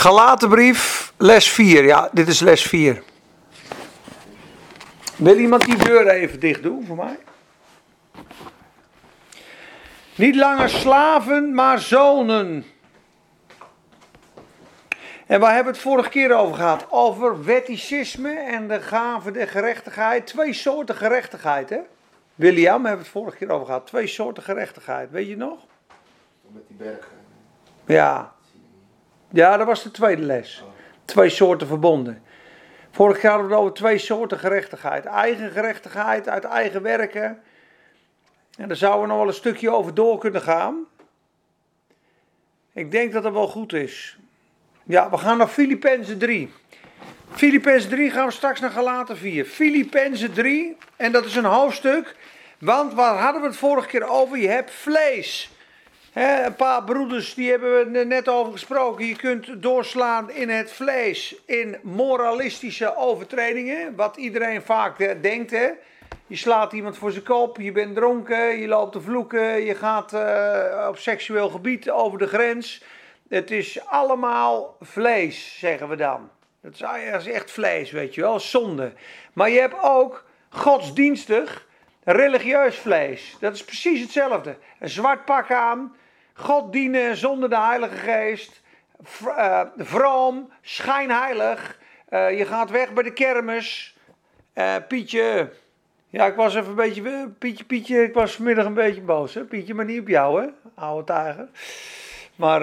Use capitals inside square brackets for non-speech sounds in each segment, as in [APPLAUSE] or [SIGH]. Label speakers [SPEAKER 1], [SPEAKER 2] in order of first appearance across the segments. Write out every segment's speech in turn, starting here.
[SPEAKER 1] Galatenbrief, les 4. Ja, dit is les 4. Wil iemand die deur even dicht doen voor mij? Niet langer slaven, maar zonen. En waar hebben we het vorige keer over gehad? Over wetticisme en de gave der gerechtigheid. Twee soorten gerechtigheid, hè? William, hebben we het vorige keer over gehad. Twee soorten gerechtigheid, weet je nog?
[SPEAKER 2] Met die bergen.
[SPEAKER 1] Ja. Ja, dat was de tweede les. Twee soorten verbonden. Vorig jaar hadden we het over twee soorten gerechtigheid. Eigen gerechtigheid uit eigen werken. En daar zouden we nog wel een stukje over door kunnen gaan. Ik denk dat dat wel goed is. Ja, we gaan naar Filippenzen 3. Filippenzen 3 gaan we straks naar Galaten 4. Filippenzen 3, en dat is een hoofdstuk. Want waar hadden we het vorige keer over? Je hebt vlees. Een paar broeders die hebben we net over gesproken. Je kunt doorslaan in het vlees, in moralistische overtredingen. Wat iedereen vaak eh, denkt. Je slaat iemand voor zijn kop, je bent dronken, je loopt te vloeken, je gaat eh, op seksueel gebied over de grens. Het is allemaal vlees, zeggen we dan. Dat is, is echt vlees, weet je wel, zonde. Maar je hebt ook godsdienstig, religieus vlees. Dat is precies hetzelfde. Een zwart pak aan, God dienen zonder de Heilige Geest, eh, vroom, schijnheilig. Eh, je gaat weg bij de kermis. Eh, Pietje, ja, ik was even een beetje, Pietje, Pietje, ik was vanmiddag een beetje boos. Hè? Pietje, maar niet op jou, hè, oude tijger. Maar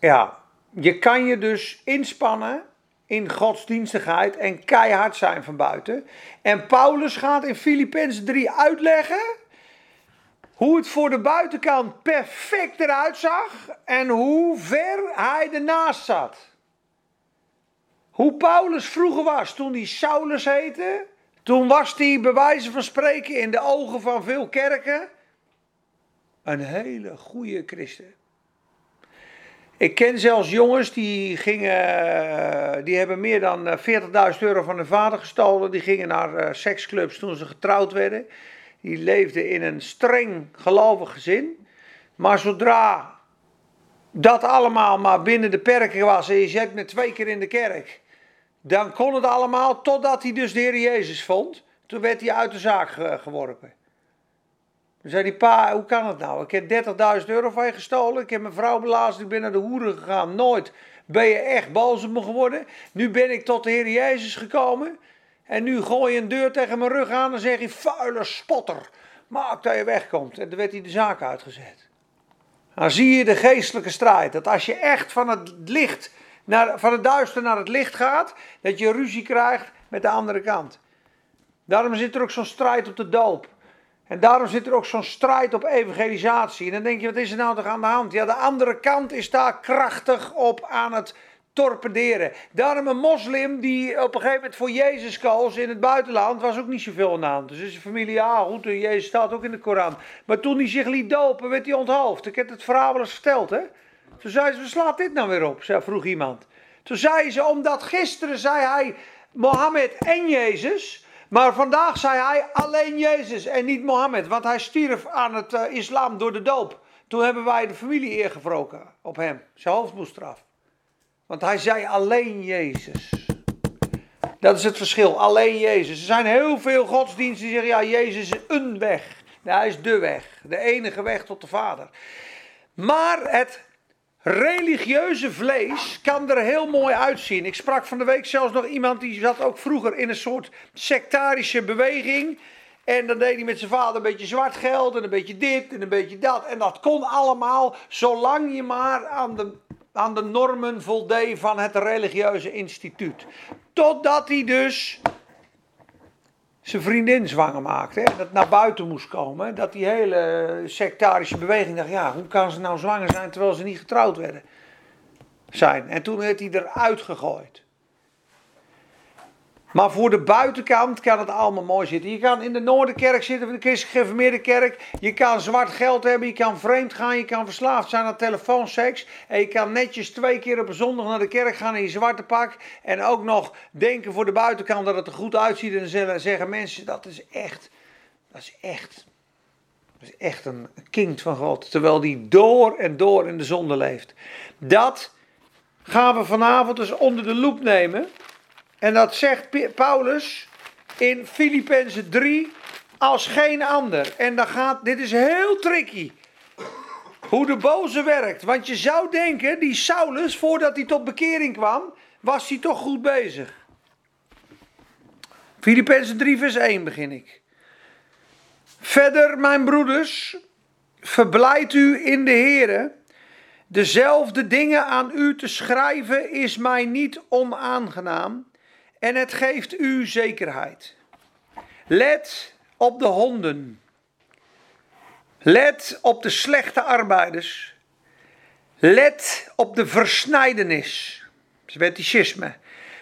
[SPEAKER 1] ja, je kan je dus inspannen in godsdienstigheid en keihard zijn van buiten. En Paulus gaat in Filippenzen 3 uitleggen hoe het voor de buitenkant perfect eruit zag en hoe ver hij ernaast zat. Hoe Paulus vroeger was toen hij Saulus heette. Toen was hij bij wijze van spreken in de ogen van veel kerken een hele goede christen. Ik ken zelfs jongens die gingen, die hebben meer dan eh, 40.000 euro van hun vader gestolen. Die gingen naar eh, seksclubs toen ze getrouwd werden. Die leefden in een streng gelovig gezin. Maar zodra dat allemaal maar binnen de perken was en je zet me twee keer in de kerk, dan kon het allemaal totdat hij dus de Heer Jezus vond. Toen werd hij uit de zaak ge- geworpen. Toen zei die pa, hoe kan het nou? Ik heb 30.000 euro van je gestolen. Ik heb mijn vrouw belazerd. Ik ben naar de hoeren gegaan. Nooit ben je echt boos op me geworden. Nu ben ik tot de Heer Jezus gekomen. En nu gooi je een deur tegen mijn rug aan en zeg je, vuile spotter. Maak dat je wegkomt. En dan werd hij de zaak uitgezet. Dan zie je de geestelijke strijd. Dat als je echt van het licht, naar, van het duister naar het licht gaat, dat je ruzie krijgt met de andere kant. Daarom zit er ook zo'n strijd op de doop. En daarom zit er ook zo'n strijd op evangelisatie. En dan denk je, wat is er nou toch aan de hand? Ja, de andere kant is daar krachtig op aan het torpederen. Daarom een moslim die op een gegeven moment voor Jezus koos in het buitenland, was ook niet zoveel aan hand. Dus is zijn familie, ja goed, Jezus staat ook in de Koran. Maar toen hij zich liet dopen, werd hij onthoofd. Ik heb het verhaal wel eens verteld, hè. Toen zei ze, waar slaat dit nou weer op? Vroeg iemand. Toen zei ze, omdat gisteren zei hij Mohammed en Jezus... Maar vandaag zei hij alleen Jezus en niet Mohammed. Want hij stierf aan het eh, islam door de doop. Toen hebben wij de familie eer gewroken op hem. Zijn hoofd moest eraf. Want hij zei alleen Jezus. Dat is het verschil, alleen Jezus. Er zijn heel veel godsdiensten die zeggen, ja, Jezus is een weg. Nee, hij is de weg, de enige weg tot de Vader. Maar het religieuze vlees kan er heel mooi uitzien. Ik sprak van de week zelfs nog iemand die zat ook vroeger in een soort sectarische beweging. En dan deed hij met zijn vader een beetje zwart geld en een beetje dit en een beetje dat. En dat kon allemaal zolang je maar aan de, aan de normen voldeed van het religieuze instituut. Totdat hij dus zijn vriendin zwanger maakte. En dat naar buiten moest komen. Dat die hele sectarische beweging dacht, ja, hoe kan ze nou zwanger zijn terwijl ze niet getrouwd werden? Zijn. En toen werd hij eruit gegooid. Maar voor de buitenkant kan het allemaal mooi zitten. Je kan in de Noorderkerk zitten, de christelijk gereformeerde kerk. Je kan zwart geld hebben, je kan vreemd gaan, je kan verslaafd zijn aan telefoonseks. En je kan netjes twee keer op een zondag naar de kerk gaan in je zwarte pak. En ook nog denken voor de buitenkant dat het er goed uitziet. En zeggen mensen, dat is echt, dat is echt, dat is echt een kind van God. Terwijl die door en door in de zonde leeft. Dat gaan we vanavond eens onder de loep nemen. En dat zegt Paulus in Filippenzen 3 als geen ander. En dan gaat, dit is heel tricky. Hoe de boze werkt. Want je zou denken, die Saulus, voordat hij tot bekering kwam, was hij toch goed bezig. Filippenzen 3 vers 1 begin ik. Verder, mijn broeders, verblijd u in de Here. Dezelfde dingen aan u te schrijven is mij niet onaangenaam en het geeft u zekerheid. Let op de honden. Let op de slechte arbeiders. Let op de versnijdenis. Zweticisme.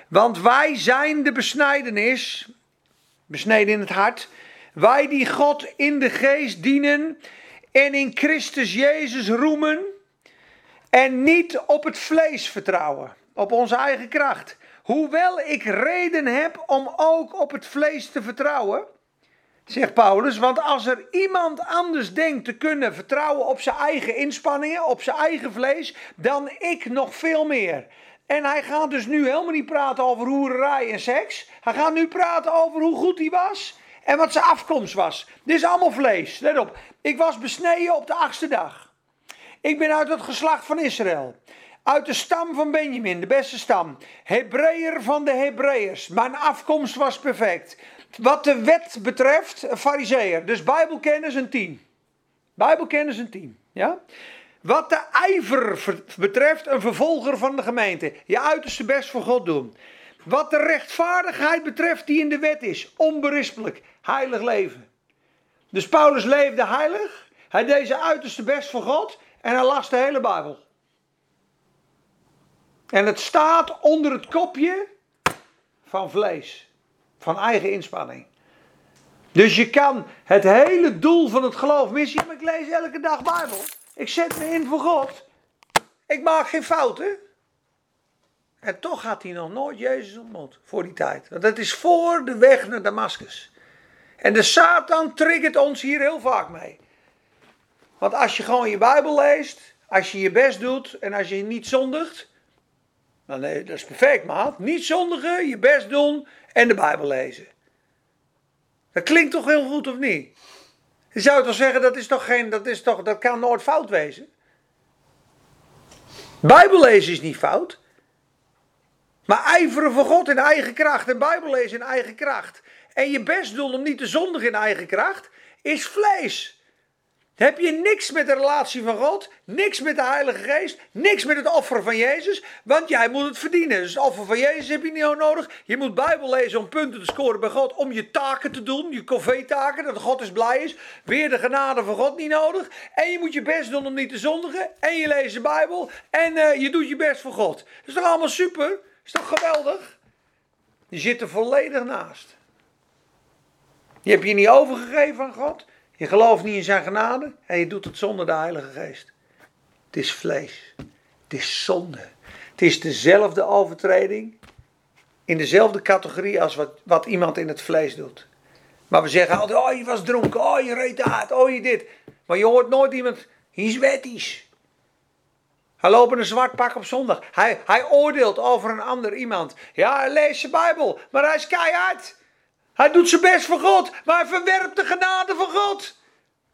[SPEAKER 1] Want wij zijn de besnijdenis, besneden in het hart. Wij die God in de geest dienen en in Christus Jezus roemen. En niet op het vlees vertrouwen, op onze eigen kracht. Hoewel ik reden heb om ook op het vlees te vertrouwen, zegt Paulus. Want als er iemand anders denkt te kunnen vertrouwen op zijn eigen inspanningen, op zijn eigen vlees, dan ik nog veel meer. En hij gaat dus nu helemaal niet praten over hoererij en seks. Hij gaat nu praten over hoe goed hij was en wat zijn afkomst was. Dit is allemaal vlees. Let op. Ik was besneden op de achtste dag. Ik ben uit het geslacht van Israël. Uit de stam van Benjamin, de beste stam. Hebreeër van de Hebreeërs. Mijn afkomst was perfect. Wat de wet betreft, fariseer. Dus Bijbelkennis een tien. Bijbelkennis een tien. Ja? Wat de ijver betreft, een vervolger van de gemeente. Je uiterste best voor God doen. Wat de rechtvaardigheid betreft die in de wet is. Onberispelijk. Heilig leven. Dus Paulus leefde heilig. Hij deed zijn uiterste best voor God. En hij las de hele Bijbel. En het staat onder het kopje van vlees. Van eigen inspanning. Dus je kan het hele doel van het geloof missen. ik lees elke dag Bijbel. Ik zet me in voor God. Ik maak geen fouten. En toch had hij nog nooit Jezus ontmoet voor die tijd. Want dat is voor de weg naar Damascus. En de Satan triggert ons hier heel vaak mee. Want als je gewoon je Bijbel leest, als je je best doet en als je niet zondigt, dan nee, dat is perfect, maat. Niet zondigen, je best doen en de Bijbel lezen. Dat klinkt toch heel goed, of niet? Je zou toch zeggen, dat, is toch geen, dat, is toch, dat kan nooit fout wezen? Bijbel lezen is niet fout. Maar ijveren voor God in eigen kracht en Bijbel lezen in eigen kracht. En je best doen om niet te zondigen in eigen kracht, is vlees. Heb je niks met de relatie van God, niks met de Heilige Geest, niks met het offer van Jezus, want jij moet het verdienen. Dus het offer van Jezus heb je niet nodig. Je moet Bijbel lezen om punten te scoren bij God, om je taken te doen, je kv-taken, dat God is blij is. Weer de genade van God niet nodig. En je moet je best doen om niet te zondigen. En je leest de Bijbel en uh, je doet je best voor God. Dat is toch allemaal super? Is toch geweldig? Je zit er volledig naast. Je hebt je niet overgegeven aan God. Je gelooft niet in zijn genade en je doet het zonder de Heilige Geest. Het is vlees. Het is zonde. Het is dezelfde overtreding. In dezelfde categorie als wat, wat iemand in het vlees doet. Maar we zeggen altijd: oh, je was dronken. Oh, je reed uit. Oh, je dit. Maar je hoort nooit iemand. Hij is wettisch. Hij loopt in een zwart pak op zondag. Hij, hij oordeelt over een ander iemand. Ja, hij leest Bijbel, maar hij is keihard. Hij doet zijn best voor God, maar hij verwerpt de genade van God.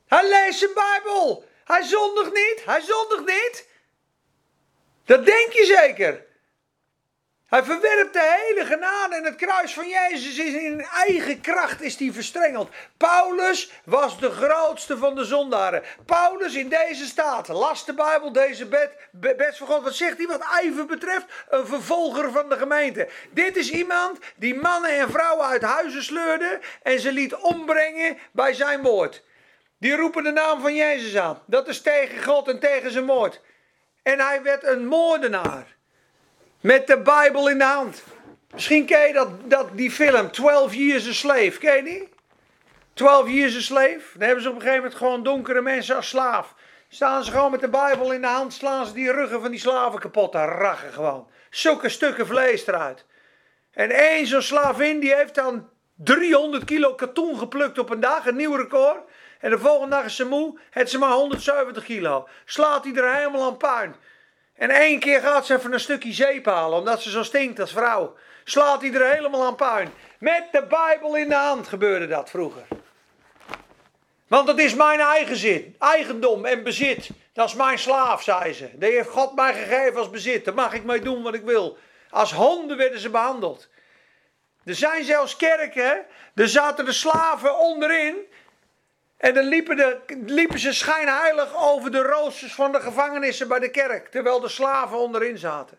[SPEAKER 1] Hij leest zijn Bijbel. Hij zondigt niet. Hij zondigt niet. Dat denk je zeker. Hij verwerpt de hele genade en het kruis van Jezus is in eigen kracht is die verstrengeld. Paulus was de grootste van de zondaren. Paulus in deze staat las de Bijbel, deze bed, best van God. Wat zegt hij wat ijver betreft? Een vervolger van de gemeente. Dit is iemand die mannen en vrouwen uit huizen sleurde en ze liet ombrengen bij zijn woord. Die roepen de naam van Jezus aan. Dat is tegen God en tegen zijn woord. En hij werd een moordenaar. Met de Bijbel in de hand. Misschien ken je dat, dat, die film 12 Years a Slave. Ken je die? 12 Years a Slave. Dan hebben ze op een gegeven moment gewoon donkere mensen als slaaf. Staan ze gewoon met de Bijbel in de hand, slaan ze die ruggen van die slaven kapot. Daar rachen gewoon. Zulke stukken vlees eruit. En één zo'n slavin die heeft dan 300 kilo katoen geplukt op een dag, een nieuw record. En de volgende dag is ze moe, heeft ze maar 170 kilo. Slaat hij er helemaal aan puin. En één keer gaat ze even een stukje zeep halen, omdat ze zo stinkt als vrouw. Slaat hij er helemaal aan puin. Met de Bijbel in de hand gebeurde dat vroeger. Want het is mijn eigen zin, eigendom en bezit. Dat is mijn slaaf, zei ze. Die heeft God mij gegeven als bezit. Daar mag ik mee doen wat ik wil. Als honden werden ze behandeld. Er zijn zelfs kerken, er zaten de slaven onderin. En dan liepen, de, ze schijnheilig over de roosters van de gevangenissen bij de kerk. Terwijl de slaven onderin zaten.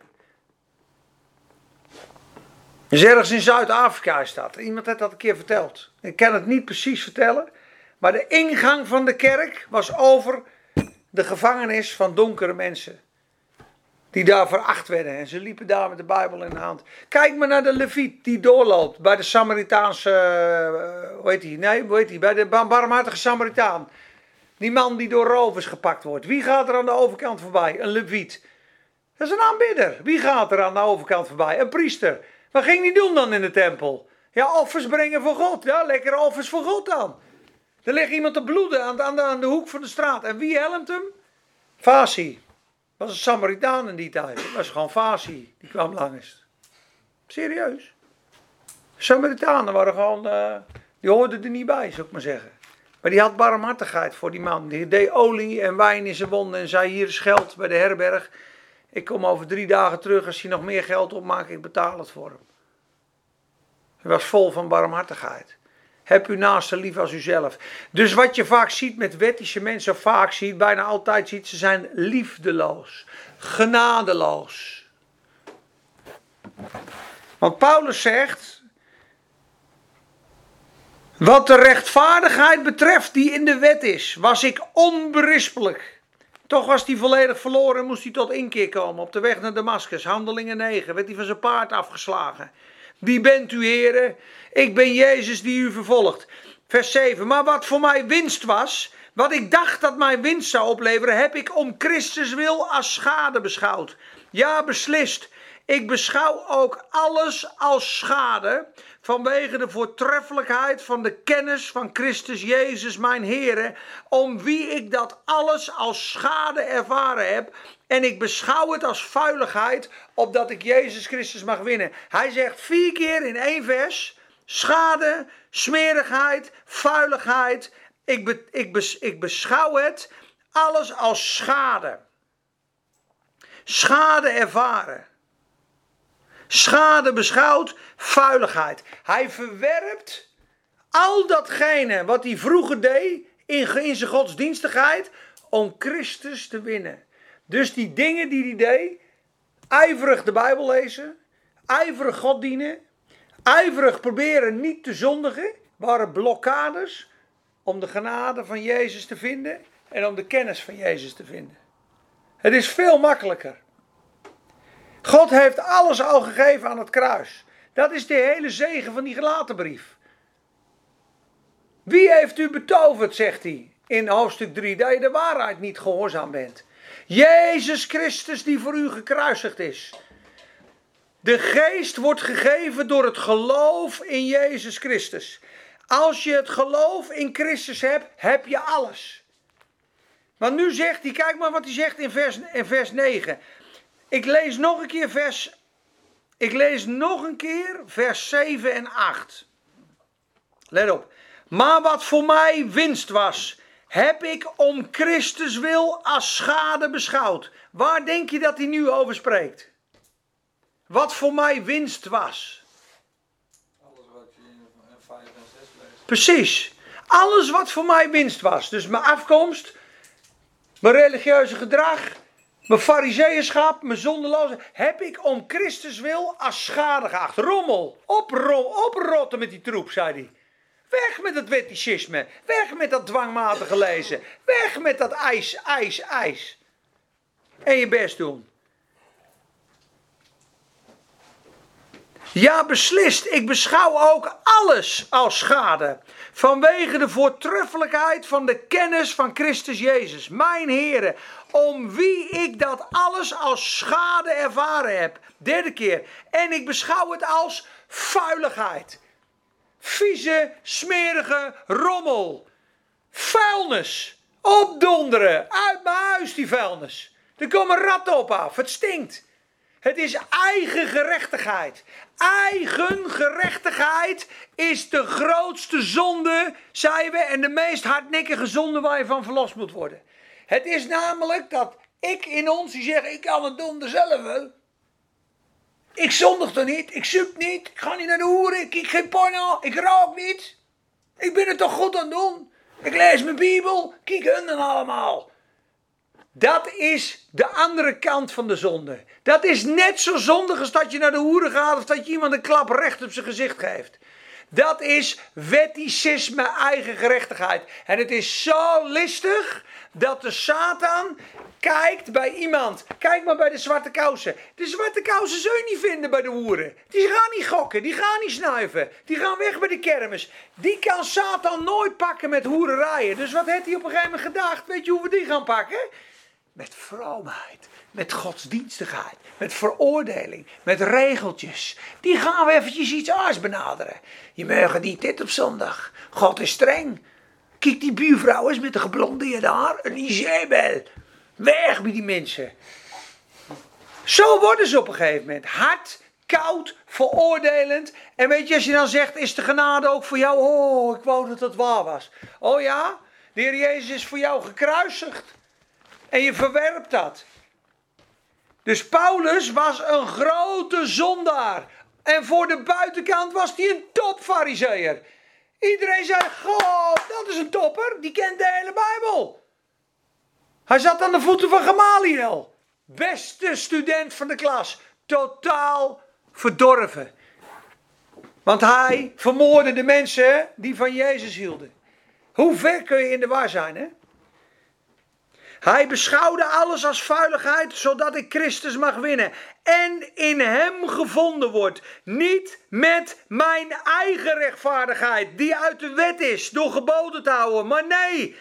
[SPEAKER 1] Dus ergens in Zuid-Afrika is dat. Iemand heeft dat een keer verteld. Ik kan het niet precies vertellen. Maar de ingang van de kerk was over de gevangenis van donkere mensen. Die daar veracht werden. En ze liepen daar met de Bijbel in de hand. Kijk maar naar de Leviet die doorloopt bij de Samaritaanse. Uh, hoe heet die? Nee, hoe heet die? Bij de barmhartige Samaritaan. Die man die door rovers gepakt wordt. Wie gaat er aan de overkant voorbij? Een Leviet. Dat is een aanbidder. Wie gaat er aan de overkant voorbij? Een priester. Wat ging die doen dan in de tempel? Ja, offers brengen voor God. Ja, lekker offers voor God dan. Er ligt iemand te bloeden aan de, aan, de, aan de hoek van de straat. En wie helpt hem? Fasi. Was een Samaritaan in die tijd. Dat was gewoon Fasi. Die kwam langs. Serieus. Samaritanen waren gewoon... Uh, die hoorden er niet bij, zou ik maar zeggen. Maar die had barmhartigheid voor die man. Die deed olie en wijn in zijn wonden. En zei, hier is geld bij de herberg. Ik kom over drie dagen terug. Als hij nog meer geld opmaakt, ik betaal het voor hem. Hij was vol van barmhartigheid. Heb uw naaste lief als uzelf. Dus wat je vaak ziet met wettische mensen, vaak ziet, bijna altijd ziet, ze zijn liefdeloos, genadeloos. Want Paulus zegt, wat de rechtvaardigheid betreft die in de wet is, was ik onberispelijk. Toch was hij volledig verloren en moest hij tot inkeer komen op de weg naar Damascus. Handelingen 9, werd hij van zijn paard afgeslagen. Wie bent u, heren? Ik ben Jezus die u vervolgt. Vers 7. Maar wat voor mij winst was, wat ik dacht dat mij winst zou opleveren, heb ik om Christus wil als schade beschouwd. Ja, beslist. Ik beschouw ook alles als schade vanwege de voortreffelijkheid van de kennis van Christus Jezus, mijn Heer, om wie ik dat alles als schade ervaren heb. En ik beschouw het als vuiligheid, opdat ik Jezus Christus mag winnen. Hij zegt vier keer in één vers: schade, smerigheid, vuiligheid. Ik, be, ik, ik beschouw het alles als schade. Schade ervaren. Schade beschouwt, vuiligheid. Hij verwerpt al datgene wat hij vroeger deed in, in zijn godsdienstigheid om Christus te winnen. Dus die dingen die hij deed, ijverig de Bijbel lezen, ijverig God dienen, ijverig proberen niet te zondigen, waren blokkades om de genade van Jezus te vinden en om de kennis van Jezus te vinden. Het is veel makkelijker. God heeft alles al gegeven aan het kruis. Dat is de hele zegen van die gelaten brief. Wie heeft u betoverd, zegt hij in hoofdstuk 3, dat je de waarheid niet gehoorzaam bent? Jezus Christus die voor u gekruisigd is. De geest wordt gegeven door het geloof in Jezus Christus. Als je het geloof in Christus hebt, heb je alles. Maar nu zegt hij, kijk maar wat hij zegt in vers, in vers 9. Ik lees nog een keer vers. Ik lees nog een keer vers 7 en 8. Let op. Maar wat voor mij winst was, heb ik om Christus wil als schade beschouwd. Waar denk je dat hij nu over spreekt? Wat voor mij winst was.
[SPEAKER 3] Alles wat je in 5 en 6 leest.
[SPEAKER 1] Precies. Alles wat voor mij winst was. Dus mijn afkomst, mijn religieuze gedrag, mijn fariseeënschap, mijn zondeloze, heb ik om Christus wil als schade geacht. Rommel, opro oprotten met die troep, zei hij. Weg met dat wetticisme. Weg met dat dwangmatige lezen. Weg met dat ijs, ijs, ijs. En je best doen. Ja, beslist. Ik beschouw ook alles als schade. Vanwege de voortreffelijkheid van de kennis van Christus Jezus, mijn Heere. Om wie ik dat alles als schade ervaren heb. Derde keer. En ik beschouw het als vuiligheid vieze, smerige rommel. Vuilnis. Opdonderen. Uit mijn huis die vuilnis. Er komen ratten op af. Het stinkt. Het is eigen gerechtigheid. Eigen gerechtigheid is de grootste zonde, zeiden we, en de meest hardnekkige zonde waar je van verlost moet worden. Het is namelijk dat ik in ons, die zeggen, ik kan het doen zelf wel. Ik zondig er niet, ik zoek niet, ik ga niet naar de hoeren, ik kijk geen porno, ik rook niet. Ik ben het toch goed aan doen. Ik lees mijn Bijbel, kijk hun dan allemaal. Dat is de andere kant van de zonde. Dat is net zo zondig als dat je naar de hoeren gaat of dat je iemand een klap recht op zijn gezicht geeft. Dat is wetticisme, eigen gerechtigheid. En het is zo listig dat de Satan kijkt bij iemand. Kijk maar bij de zwarte kousen. De zwarte kousen zul je niet vinden bij de hoeren. Die gaan niet gokken, die gaan niet snuiven. Die gaan weg bij de kermis. Die kan Satan nooit pakken met hoererijen. Dus wat heeft hij op een gegeven moment gedacht? Weet je hoe we die gaan pakken? Met vroomheid, met godsdienstigheid, met veroordeling, met regeltjes. Die gaan we eventjes iets aars benaderen. Je mag niet dit op zondag. God is streng. Kijk die buurvrouw eens met de geblondeerde haar. Een Isabel. Weg met die mensen. Zo worden ze op een gegeven moment. Hard, koud, veroordelend. En weet je, als je dan zegt, is de genade ook voor jou? Oh, ik wou dat dat waar was. Oh ja, de Heer Jezus is voor jou gekruisigd. En je verwerpt dat. Dus Paulus was een grote zondaar. En voor de buitenkant was hij een topfariseer. Iedereen zei, god, dat is een topper. Die kent de hele Bijbel. Hij zat aan de voeten van Gamaliel. Beste student van de klas. Totaal verdorven. Want hij vermoordde de mensen die van Jezus hielden. Hoe ver kun je in de war zijn, hè? Hij beschouwde alles als vuiligheid, zodat ik Christus mag winnen. En in hem gevonden wordt. Niet met mijn eigen rechtvaardigheid, die uit de wet is, door geboden te houden. Maar nee,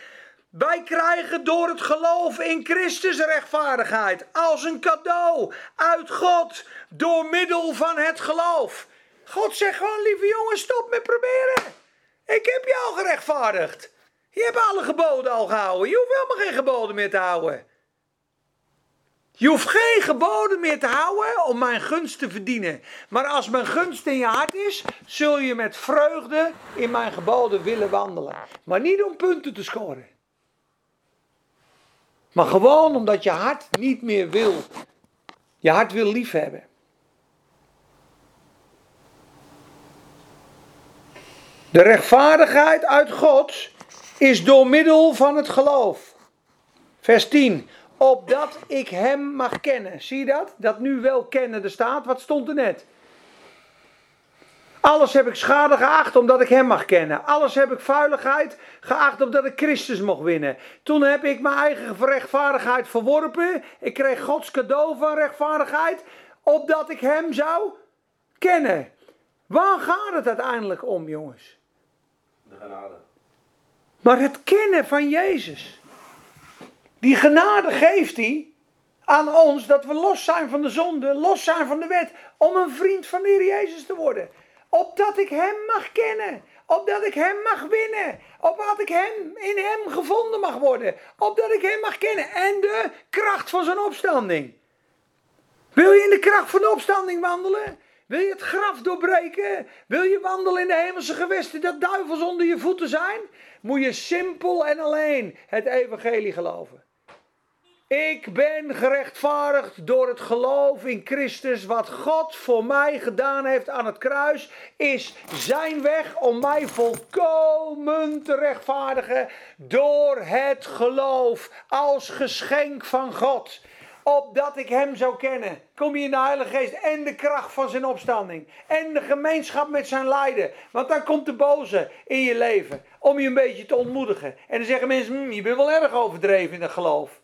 [SPEAKER 1] wij krijgen door het geloof in Christus rechtvaardigheid. Als een cadeau uit God, door middel van het geloof. God zegt gewoon, lieve jongen, stop met proberen. Ik heb jou gerechtvaardigd. Je hebt alle geboden al gehouden. Je hoeft helemaal geen geboden meer te houden. Je hoeft geen geboden meer te houden om mijn gunst te verdienen. Maar als mijn gunst in je hart is, zul je met vreugde in mijn geboden willen wandelen. Maar niet om punten te scoren. Maar gewoon omdat je hart niet meer wil. Je hart wil liefhebben. De rechtvaardigheid uit God is door middel van het geloof. Vers 10. Opdat ik hem mag kennen. Zie je dat? Dat nu wel kennen er staat. Wat stond er net? Alles heb ik schade geacht omdat ik hem mag kennen. Alles heb ik vuiligheid geacht omdat ik Christus mocht winnen. Toen heb ik mijn eigen rechtvaardigheid verworpen. Ik kreeg Gods cadeau van rechtvaardigheid. Opdat ik hem zou kennen. Waar gaat het uiteindelijk om, jongens?
[SPEAKER 2] De genade.
[SPEAKER 1] Maar het kennen van Jezus. Die genade geeft hij aan ons dat we los zijn van de zonde, los zijn van de wet, om een vriend van de Heer Jezus te worden. Opdat ik Hem mag kennen, opdat ik Hem mag winnen, opdat ik hem, in Hem gevonden mag worden, opdat ik Hem mag kennen en de kracht van zijn opstanding. Wil je in de kracht van de opstanding wandelen? Wil je het graf doorbreken? Wil je wandelen in de hemelse gewesten dat duivels onder je voeten zijn? Moet je simpel en alleen het evangelie geloven. Ik ben gerechtvaardigd door het geloof in Christus. Wat God voor mij gedaan heeft aan het kruis, is zijn weg om mij volkomen te rechtvaardigen door het geloof als geschenk van God opdat ik hem zou kennen. Kom je in de Heilige Geest en de kracht van zijn opstanding. En de gemeenschap met zijn lijden. Want dan komt de boze in je leven. Om je een beetje te ontmoedigen. En dan zeggen mensen, hm, je bent wel erg overdreven in het geloof.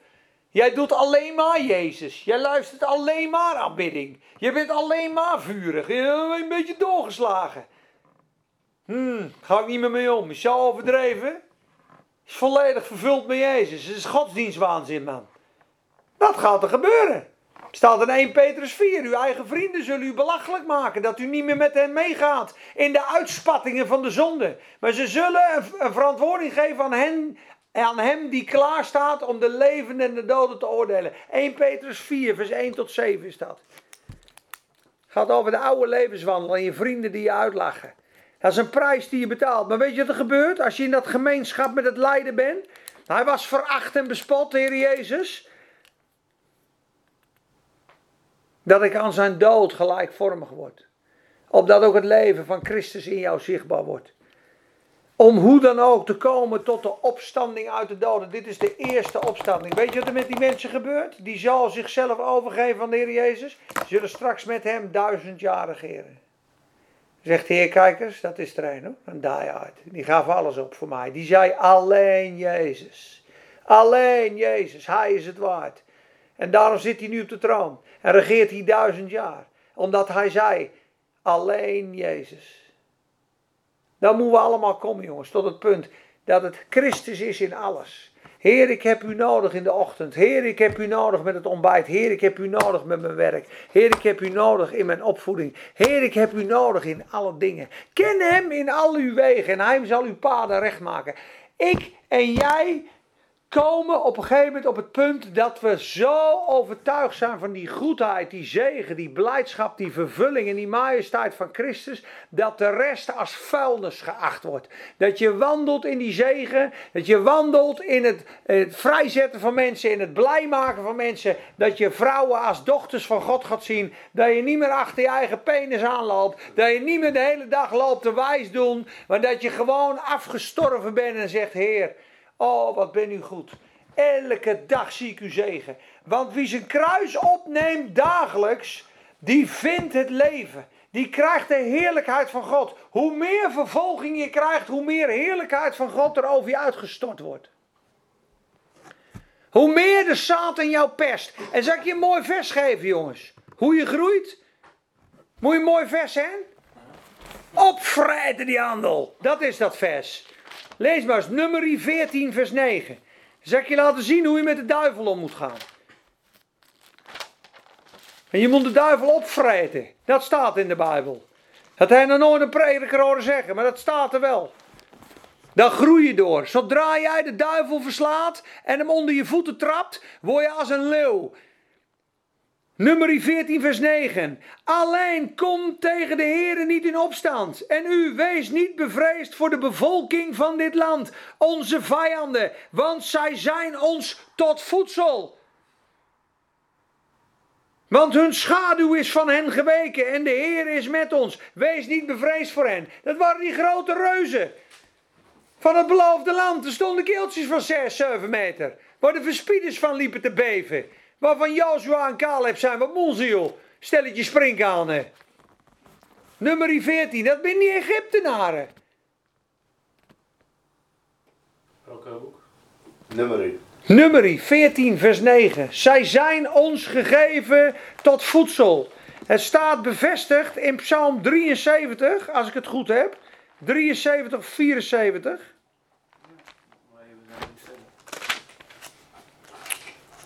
[SPEAKER 1] Jij doet alleen maar Jezus. Jij luistert alleen maar aanbidding. Je bent alleen maar vurig. Je bent een beetje doorgeslagen. Hmm, ga ik niet meer mee om. Is zo overdreven? Is volledig vervuld met Jezus. Het is godsdienstwaanzin, man. Dat gaat er gebeuren. Staat in 1 Petrus 4. Uw eigen vrienden zullen u belachelijk maken. Dat u niet meer met hen meegaat. In de uitspattingen van de zonde. Maar ze zullen een verantwoording geven aan hen. En aan hem die klaar staat om de levenden en de doden te oordelen. 1 Petrus 4, vers 1 tot 7 is dat. Gaat over de oude levenswandel en je vrienden die je uitlachen. Dat is een prijs die je betaalt. Maar weet je wat er gebeurt als je in dat gemeenschap met het lijden bent? Hij was veracht en bespot, de Heer Jezus. Dat ik aan zijn dood gelijkvormig word. Opdat ook het leven van Christus in jou zichtbaar wordt. Om hoe dan ook te komen tot de opstanding uit de doden. Dit is de eerste opstanding. Weet je wat er met die mensen gebeurt? Die zal zichzelf overgeven aan de Heer Jezus. Zullen straks met hem duizend jaar regeren. Zegt de Heer, kijkers, dat is er een hoor. Een die-hard. Die gaf alles op voor mij. Die zei alleen Jezus. Alleen Jezus. Hij is het waard. En daarom zit hij nu op de troon. En regeert hij duizend jaar. Omdat hij zei, alleen Jezus. Dan moeten we allemaal komen, jongens, tot het punt dat het Christus is in alles. Heer, ik heb u nodig in de ochtend. Heer, ik heb u nodig met het ontbijt. Heer, ik heb u nodig met mijn werk. Heer, ik heb u nodig in mijn opvoeding. Heer, ik heb u nodig in alle dingen. Ken hem in al uw wegen en hij zal uw paden recht maken. Ik en jij komen op een gegeven moment op het punt dat we zo overtuigd zijn van die goedheid, die zegen, die blijdschap, die vervulling en die majesteit van Christus, dat de rest als vuilnis geacht wordt. Dat je wandelt in die zegen, dat je wandelt in het, vrijzetten van mensen, in het blij maken van mensen, dat je vrouwen als dochters van God gaat zien, dat je niet meer achter je eigen penis aanloopt, dat je niet meer de hele dag loopt te wijs doen, maar dat je gewoon afgestorven bent en zegt, Heer, Oh, wat ben u goed. Elke dag zie ik u zegen. Want wie zijn kruis opneemt dagelijks, die vindt het leven. Die krijgt de heerlijkheid van God. Hoe meer vervolging je krijgt, hoe meer heerlijkheid van God er over je uitgestort wordt. Hoe meer de zaad in jouw pest. En zal ik je een mooi vers geven, jongens? Hoe je groeit? Moet je een mooi vers zijn? Opvreten die handel. Dat is dat vers. Lees maar eens, nummer 14, vers 9. Zal ik je laten zien hoe je met de duivel om moet gaan. En je moet de duivel opvreten. Dat staat in de Bijbel. Dat hij nog nooit een prediker horen zeggen, maar dat staat er wel. Dan groei je door. Zodra jij de duivel verslaat en hem onder je voeten trapt, word je als een leeuw. Nummer 14, vers 9. Alleen kom tegen de Heeren niet in opstand. En u wees niet bevreesd voor de bevolking van dit land, onze vijanden, want zij zijn ons tot voedsel. Want hun schaduw is van hen geweken en de Heer is met ons. Wees niet bevreesd voor hen. Dat waren die grote reuzen van het beloofde land. Er stonden keeltjes van 6, 7 meter. Waar de verspieders van liepen te beven. Waarvan Joshua en Caleb zijn wat moelziel. Stelletje springkanen. Nummer 14, dat zijn die Egyptenaren.
[SPEAKER 4] Welke boek?
[SPEAKER 2] Nummer
[SPEAKER 1] Nummer 14, vers 9. Zij zijn ons gegeven tot voedsel. Het staat bevestigd in Psalm 73, als ik het goed heb. 73, 74.
[SPEAKER 4] Maar even naar iets verder.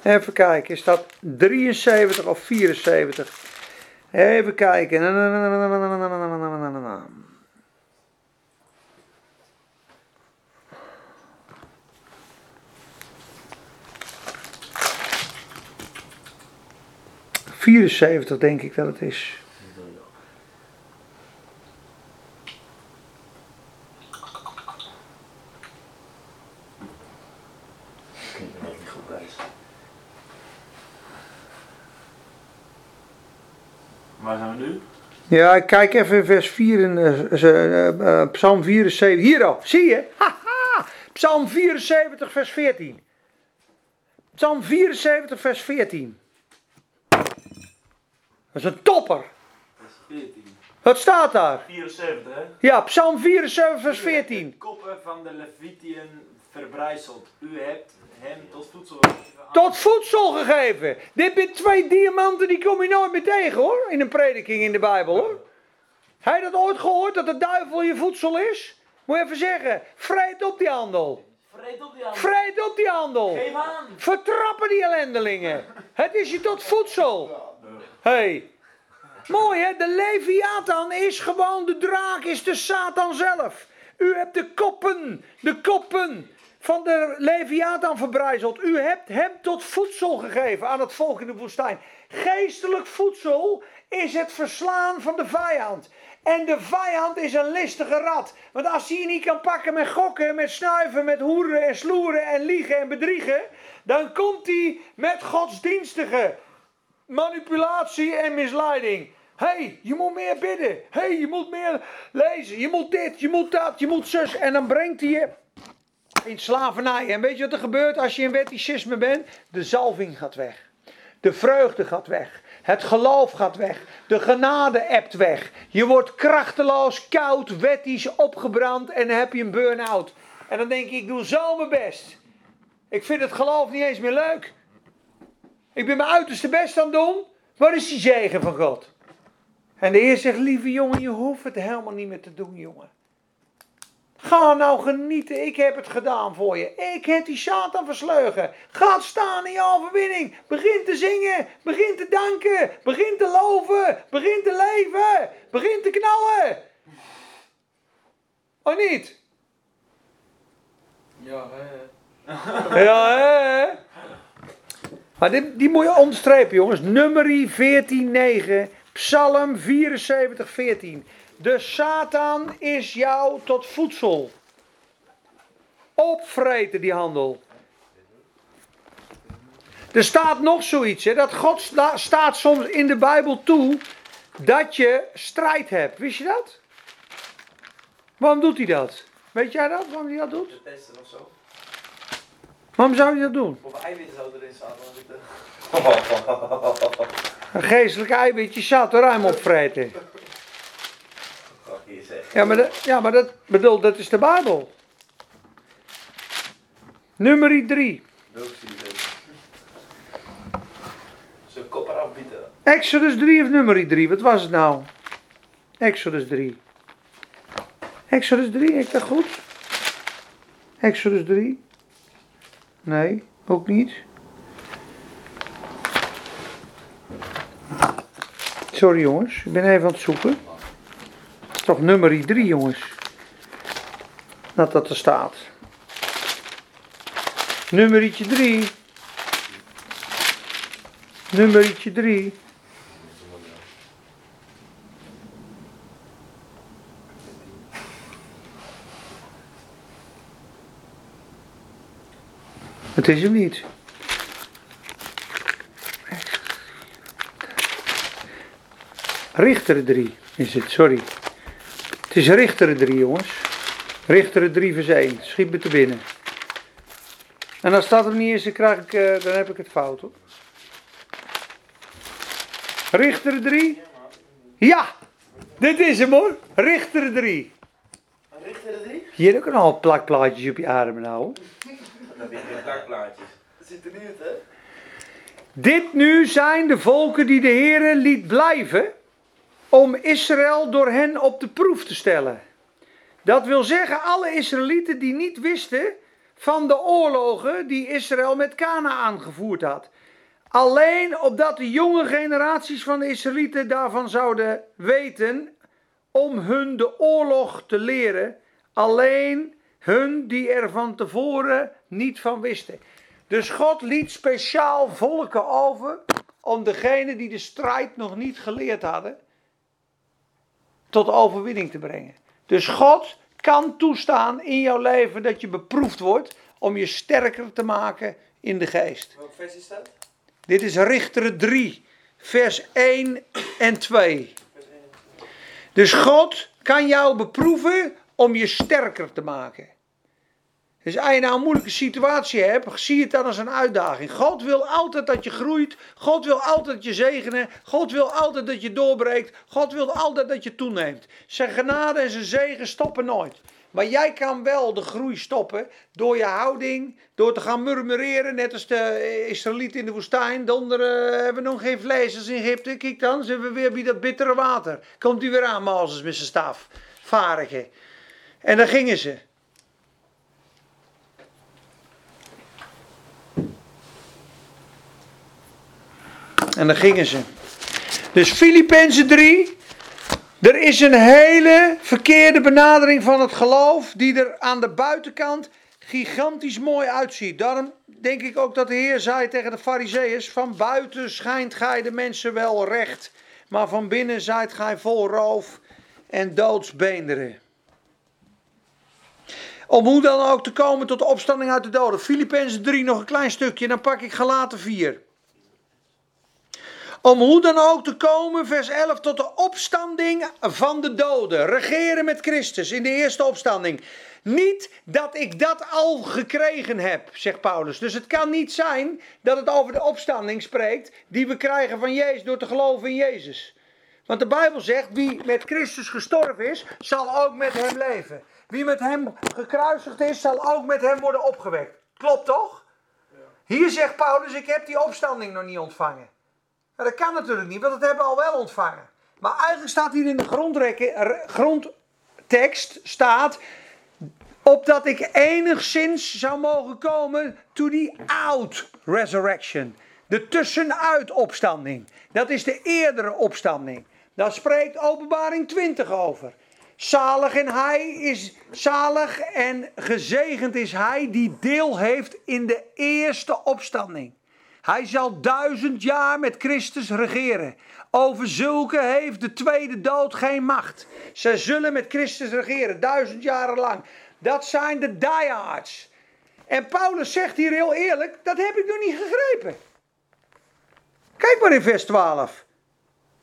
[SPEAKER 1] Even kijken, is dat 73 of 74? Even kijken. ...74 denk ik dat het is.
[SPEAKER 2] Ik ken het niet goed bij.
[SPEAKER 4] Waar zijn we nu?
[SPEAKER 1] Ja, ik kijk even vers 4 in eh, Psalm 74. Hier al, zie je? Haha! Psalm 74, vers 14. Psalm 74, vers 14. Dat is een topper.
[SPEAKER 4] Is 14.
[SPEAKER 1] Wat staat daar?
[SPEAKER 4] 74, hè?
[SPEAKER 1] Ja, Psalm 74, vers 14.
[SPEAKER 4] De koppen van de Levitiën verbrijzeld. U hebt hem tot voedsel gegeven.
[SPEAKER 1] Tot voedsel gegeven. Dit zijn twee diamanten, die kom je nooit meer tegen hoor. In een prediking in de Bijbel hoor. Heb je dat ooit gehoord, dat de duivel je voedsel is? Moet je even zeggen, vreet op die handel.
[SPEAKER 4] Vreet op die hand.
[SPEAKER 1] Vreet op die handel.
[SPEAKER 4] Geef aan.
[SPEAKER 1] Vertrappen die ellendelingen. Het is je tot voedsel. Hey. Mooi hè, de Leviathan is gewoon de draak, is de Satan zelf. U hebt de koppen, de koppen van de Leviathan verbrijzeld. U hebt hem tot voedsel gegeven aan het volk in de woestijn. Geestelijk voedsel is het verslaan van de vijand. En de vijand is een listige rat. Want als hij je niet kan pakken met gokken, met snuiven, met hoeren en sloeren en liegen en bedriegen, dan komt hij met godsdienstige manipulatie en misleiding. Hé, hey, je moet meer bidden. Hé, hey, je moet meer lezen. Je moet dit, je moet dat, je moet zus. En dan brengt hij je in slavernij. En weet je wat er gebeurt als je in wetticisme bent? De zalving gaat weg. De vreugde gaat weg. Het geloof gaat weg. De genade ebt weg. Je wordt krachteloos, koud, wettisch, opgebrand en dan heb je een burn-out. En dan denk ik, ik doe zo mijn best. Ik vind het geloof niet eens meer leuk. Ik ben mijn uiterste best aan het doen. Waar is die zegen van God? En de Heer zegt, lieve jongen, je hoeft het helemaal niet meer te doen, jongen. Ga nou genieten, ik heb het gedaan voor je. Ik heb die Satan versleugen. Ga staan in je overwinning. Begin te zingen, begin te danken, begin te loven, begin te leven, begin te knallen. Of niet?
[SPEAKER 3] Ja, hè.
[SPEAKER 1] Ja, hè? Maar dit, die moet je onderstrepen, jongens. Nummerie 14:9, Psalm 74, 14. De Satan is jou tot voedsel. Opvreten die handel. Er staat nog zoiets, hè, dat God sta- staat soms in de Bijbel toe dat je strijd hebt. Wist je dat? Waarom doet hij dat? Weet jij dat, waarom hij dat doet?
[SPEAKER 4] De testen of zo.
[SPEAKER 1] Waarom zou hij dat doen?
[SPEAKER 4] Of eiwitten zou erin ik dacht-
[SPEAKER 1] Een geestelijk eiwitje zat er ruim opvreten. [LAUGHS]
[SPEAKER 2] zeggen.
[SPEAKER 1] Ja, maar, dat, ja, maar dat bedoel, dat is de Bijbel. Nummer 3.
[SPEAKER 4] Zijn kop eraf.
[SPEAKER 1] Exodus 3 of nummer 3? Wat was het nou? Exodus 3. Exodus 3, heb ik dat goed? Exodus 3? Nee, ook niet. Sorry jongens, ik ben even aan het zoeken. Toch nummer 3 jongens. Dat dat er staat. Nummertje 3. Nummertje 3. Het is hem niet. Richter 3 is het, sorry. Het is Richter 3, jongens. Richter 3 vers 1. Schiet me te binnen. En als dat er niet is, dan, krijg ik, eh, dan heb ik het fout hoor. Richter 3? Ja! Dit is hem hoor. Richter 3.
[SPEAKER 4] Richter de drie?
[SPEAKER 1] Je hebt ook al plakplaatjes op je armen nou.
[SPEAKER 2] heb je geen dakplaatjes.
[SPEAKER 4] Dat ziet er niet uit, hè?
[SPEAKER 1] Dit nu zijn de volken die de Heere liet blijven om Israël door hen op de proef te stellen. Dat wil zeggen alle Israëlieten die niet wisten van de oorlogen die Israël met Canaan gevoerd had. Alleen opdat de jonge generaties van de Israëlieten daarvan zouden weten om hun de oorlog te leren. Alleen hun die er van tevoren niet van wisten. Dus God liet speciaal volken over om degenen die de strijd nog niet geleerd hadden, tot overwinning te brengen. Dus God kan toestaan in jouw leven dat je beproefd wordt om je sterker te maken in de geest.
[SPEAKER 4] Welk vers is dat?
[SPEAKER 1] Dit is Richteren 3, vers 1 en 2.
[SPEAKER 4] Vers 1.
[SPEAKER 1] Dus God kan jou beproeven om je sterker te maken. Dus als je nou een moeilijke situatie hebt, zie het dan als een uitdaging. God wil altijd dat je groeit. God wil altijd je zegenen. God wil altijd dat je doorbreekt. God wil altijd dat je toeneemt. Zijn genade en zijn zegen stoppen nooit. Maar jij kan wel de groei stoppen door je houding, door te gaan murmureren, net als de Israëlieten in de woestijn. Donderen hebben we nog geen vlees als in Egypte. Kijk dan, zijn we weer bij dat bittere water. Komt hij weer aan, Mozes met zijn staf. Varige. En daar gingen ze. En daar gingen ze. Dus Filippenzen 3. Er is een hele verkeerde benadering van het geloof. Die er aan de buitenkant gigantisch mooi uitziet. Daarom denk ik ook dat de Heer zei tegen de Farizeeërs: Van buiten schijnt gij de mensen wel recht, maar van binnen zijt gij vol roof en doodsbeenderen. Om hoe dan ook te komen tot de opstanding uit de doden. Filippenzen 3, nog een klein stukje, dan pak ik Galaten 4. Om hoe dan ook te komen, vers 11, tot de opstanding van de doden. Regeren met Christus in de eerste opstanding. Niet dat ik dat al gekregen heb, zegt Paulus. Dus het kan niet zijn dat het over de opstanding spreekt die we krijgen van Jezus door te geloven in Jezus. Want de Bijbel zegt, wie met Christus gestorven is, zal ook met hem leven. Wie met hem gekruisigd is, zal ook met hem worden opgewekt. Klopt toch? Hier zegt Paulus, ik heb die opstanding nog niet ontvangen. Maar dat kan natuurlijk niet, want dat hebben we al wel ontvangen. Maar eigenlijk staat hier in de grondtekst, staat, opdat ik enigszins zou mogen komen to die out resurrection. De tussenuit opstanding. Dat is de eerdere opstanding. Daar spreekt openbaring 20 over. Zalig en hij is zalig en gezegend is hij die deel heeft in de eerste opstanding. Hij zal duizend jaar met Christus regeren. Over zulke heeft de tweede dood geen macht. Zij zullen met Christus regeren, duizend jaren lang. Dat zijn de diehards. En Paulus zegt hier heel eerlijk, dat heb ik nog niet gegrepen. Kijk maar in vers 12.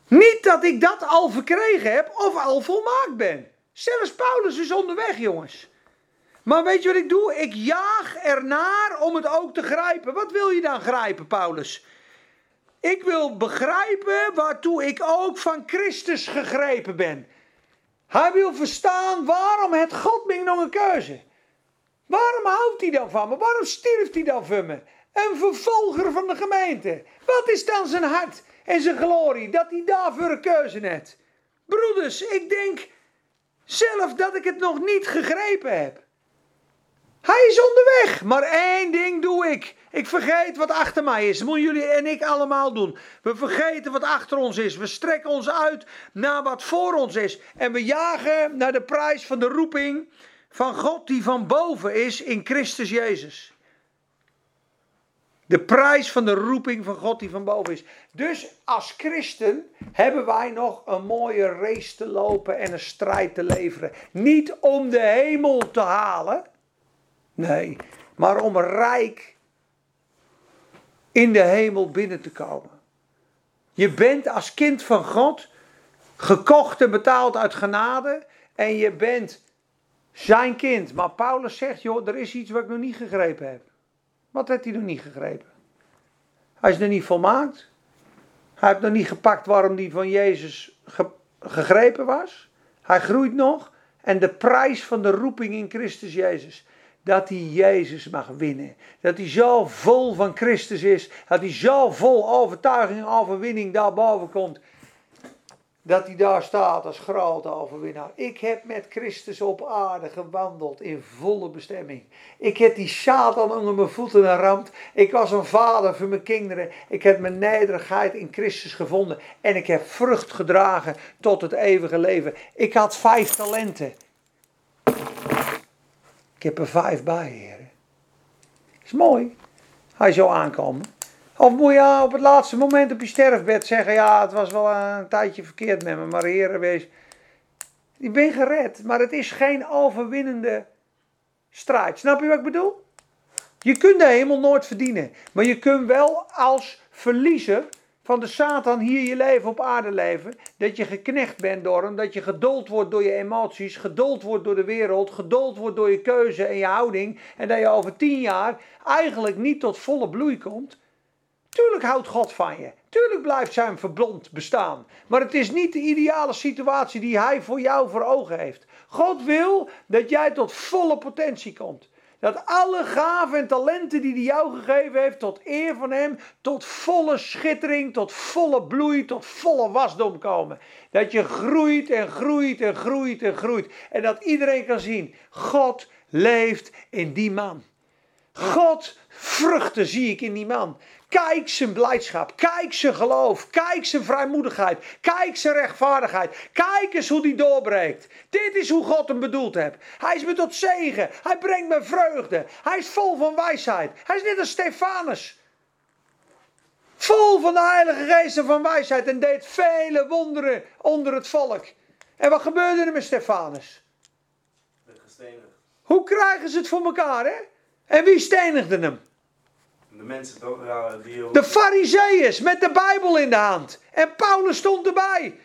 [SPEAKER 1] Niet dat ik dat al verkregen heb of al volmaakt ben. Zelfs Paulus is onderweg, jongens. Maar weet je wat ik doe? Ik jaag ernaar om het ook te grijpen. Wat wil je dan grijpen, Paulus? Ik wil begrijpen waartoe ik ook van Christus gegrepen ben. Hij wil verstaan waarom het God me nog een keuze. Waarom houdt hij dan van me? Waarom stierft hij dan voor me? Een vervolger van de gemeente. Wat is dan zijn hart en zijn glorie dat hij daarvoor een keuze heeft? Broeders, ik denk zelf dat ik het nog niet gegrepen heb. Hij is onderweg, maar één ding doe ik. Ik vergeet wat achter mij is. Dat moeten jullie en ik allemaal doen. We vergeten wat achter ons is. We strekken ons uit naar wat voor ons is. En we jagen naar de prijs van de roeping van God die van boven is in Christus Jezus. De prijs van de roeping van God die van boven is. Dus als christen hebben wij nog een mooie race te lopen en een strijd te leveren. Niet om de hemel te halen. Nee, maar om rijk in de hemel binnen te komen. Je bent als kind van God gekocht en betaald uit genade. En je bent zijn kind. Maar Paulus zegt, joh, er is iets wat ik nog niet gegrepen heb. Wat heeft hij nog niet gegrepen? Hij is nog niet volmaakt. Hij heeft nog niet gepakt waarom hij van Jezus gegrepen was. Hij groeit nog. En de prijs van de roeping in Christus Jezus. Dat hij Jezus mag winnen. Dat hij zo vol van Christus is. Dat hij zo vol overtuiging en overwinning daarboven komt dat hij daar staat als grote overwinnaar. Ik heb met Christus op aarde gewandeld in volle bestemming. Ik heb die Satan onder mijn voeten geramd. Ik was een vader voor mijn kinderen. Ik heb mijn nederigheid in Christus gevonden. En ik heb vrucht gedragen tot het eeuwige leven. Ik had vijf talenten. Ik heb er vijf bij, heren. Is mooi. Hij zou aankomen. Of moet je op het laatste moment op je sterfbed zeggen: Ja, het was wel een tijdje verkeerd met me, maar Heer, wees. Ik ben gered, maar het is geen overwinnende strijd. Snap je wat ik bedoel? Je kunt de hemel nooit verdienen, maar je kunt wel als verliezer van de Satan hier je leven op aarde leven. Dat je geknecht bent door hem, dat je geduld wordt door je emoties, geduld wordt door de wereld, geduld wordt door je keuze en je houding. En dat je over tien jaar eigenlijk niet tot volle bloei komt. Tuurlijk houdt God van je. Tuurlijk blijft zijn verblond bestaan. Maar het is niet de ideale situatie die hij voor jou voor ogen heeft. God wil dat jij tot volle potentie komt. Dat alle gaven en talenten die hij jou gegeven heeft, tot eer van hem, tot volle schittering, tot volle bloei, tot volle wasdom komen. Dat je groeit en groeit en groeit en groeit. En dat iedereen kan zien, God leeft in die man. God vruchten zie ik in die man. Kijk zijn blijdschap. Kijk zijn geloof. Kijk zijn vrijmoedigheid. Kijk zijn rechtvaardigheid. Kijk eens hoe die doorbreekt. Dit is hoe God hem bedoeld heeft. Hij is me tot zegen. Hij brengt me vreugde. Hij is vol van wijsheid. Hij is net als Stefanus. Vol van de Heilige Geest en van wijsheid. En deed vele wonderen onder het volk. En wat gebeurde er met Stefanus? Hoe krijgen ze het voor elkaar, hè? En wie stenigde hem?
[SPEAKER 2] De mensen
[SPEAKER 1] De Fariseeërs met de Bijbel in de hand. En Paulus stond erbij.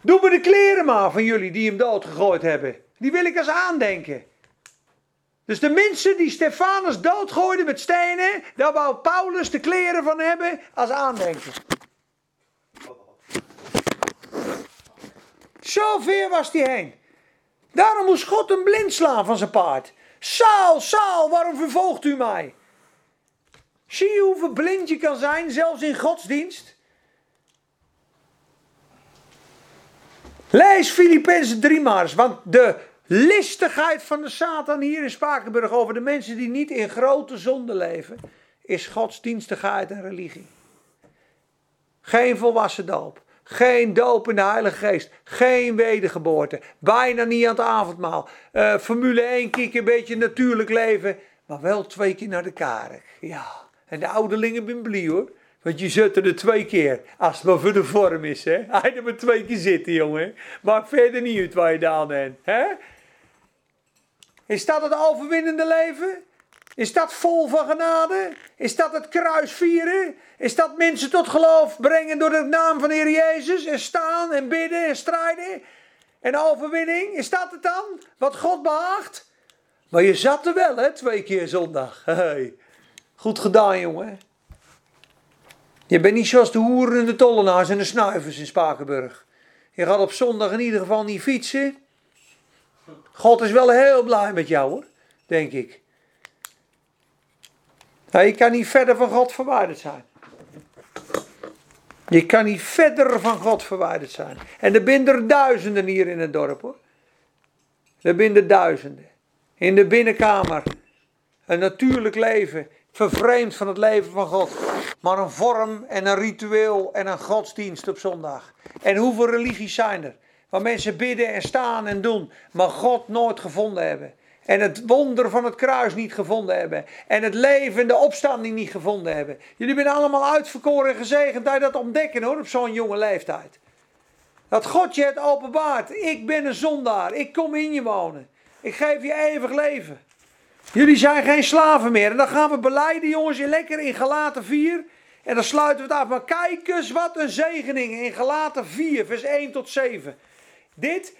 [SPEAKER 1] Doe me de kleren maar van jullie die hem doodgegooid hebben. Die wil ik als aandenken. Dus de mensen die Stefanus doodgooiden met stenen, daar wou Paulus de kleren van hebben als aandenken. Zo ver was hij heen. Daarom moest God hem blind slaan van zijn paard. Saal, Saal, waarom vervolgt u mij? Zie je hoe verblind je kan zijn, zelfs in godsdienst? Lees Filippenzen 3 maar eens, want de listigheid van de Satan hier in Spakenburg over de mensen die niet in grote zonde leven, is godsdienstigheid en religie. Geen volwassen doop. Geen doop in de Heilige Geest. Geen wedergeboorte. Bijna niet aan het avondmaal. Eh, Formule 1 kieken, een beetje natuurlijk leven. Maar wel twee keer naar de kerk. Ja. En de ouderlingen ben blij hoor. Want je zit er twee keer. Als het maar voor de vorm is. Hè. Hij er maar twee keer zitten jongen. Maakt verder niet uit waar je dan bent. Hè? Is dat het overwinnende leven? Is dat vol van genade? Is dat het kruis vieren? Is dat mensen tot geloof brengen door de naam van de Heer Jezus? En staan en bidden en strijden? En overwinning? Is dat het dan? Wat God behaagt? Maar je zat er wel, hè, twee keer zondag. [LAUGHS] Hey. Goed gedaan, jongen. Je bent niet zoals de hoeren en de tollenaars en de snuivers in Spakenburg. Je gaat op zondag in ieder geval niet fietsen. God is wel heel blij met jou, hoor. Denk ik. Nou, je kan niet verder van God verwijderd zijn. Je kan niet verder van God verwijderd zijn. En er er duizenden hier in het dorp hoor. Er er duizenden. In de binnenkamer. Een natuurlijk leven. Vervreemd van het leven van God. Maar een vorm en een ritueel en een godsdienst op zondag. En hoeveel religies zijn er? Waar mensen bidden en staan en doen. Maar God nooit gevonden hebben. En het wonder van het kruis niet gevonden hebben. En het leven en de opstanding niet gevonden hebben. Jullie zijn allemaal uitverkoren en gezegend dat dat ontdekken hoor, op zo'n jonge leeftijd. Dat God je het openbaart. Ik ben een zondaar. Ik kom in je wonen. Ik geef je eeuwig leven. Jullie zijn geen slaven meer. En dan gaan we beleiden, jongens, lekker in Galaten 4. En dan sluiten we het af. Maar kijk eens wat een zegening in Galaten 4, vers 1 tot 7. Dit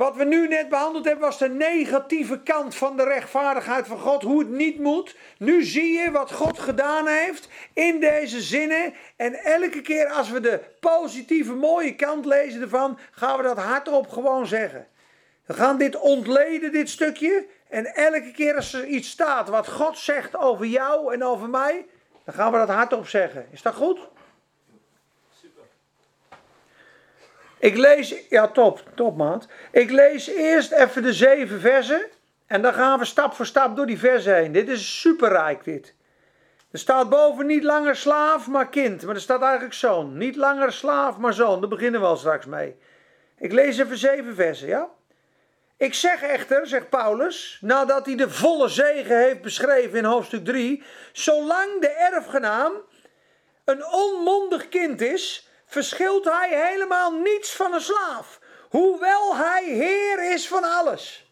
[SPEAKER 1] wat we nu net behandeld hebben was de negatieve kant van de rechtvaardigheid van God. Hoe het niet moet. Nu zie je wat God gedaan heeft in deze zinnen. En elke keer als we de positieve mooie kant lezen ervan, gaan we dat hardop gewoon zeggen. We gaan dit ontleden, dit stukje. En elke keer als er iets staat wat God zegt over jou en over mij, dan gaan we dat hardop zeggen. Is dat goed? Ik lees, ja top, top maat. Ik lees eerst even de zeven versen. En dan gaan we stap voor stap door die versen heen. Dit is superrijk dit. Er staat boven niet langer slaaf, maar kind. Maar er staat eigenlijk zoon. Niet langer slaaf, maar zoon. Daar beginnen we al straks mee. Ik lees even zeven versen, ja? Ik zeg echter, zegt Paulus, nadat hij de volle zegen heeft beschreven in hoofdstuk 3, zolang de erfgenaam een onmondig kind is, verschilt hij helemaal niets van een slaaf, hoewel hij heer is van alles.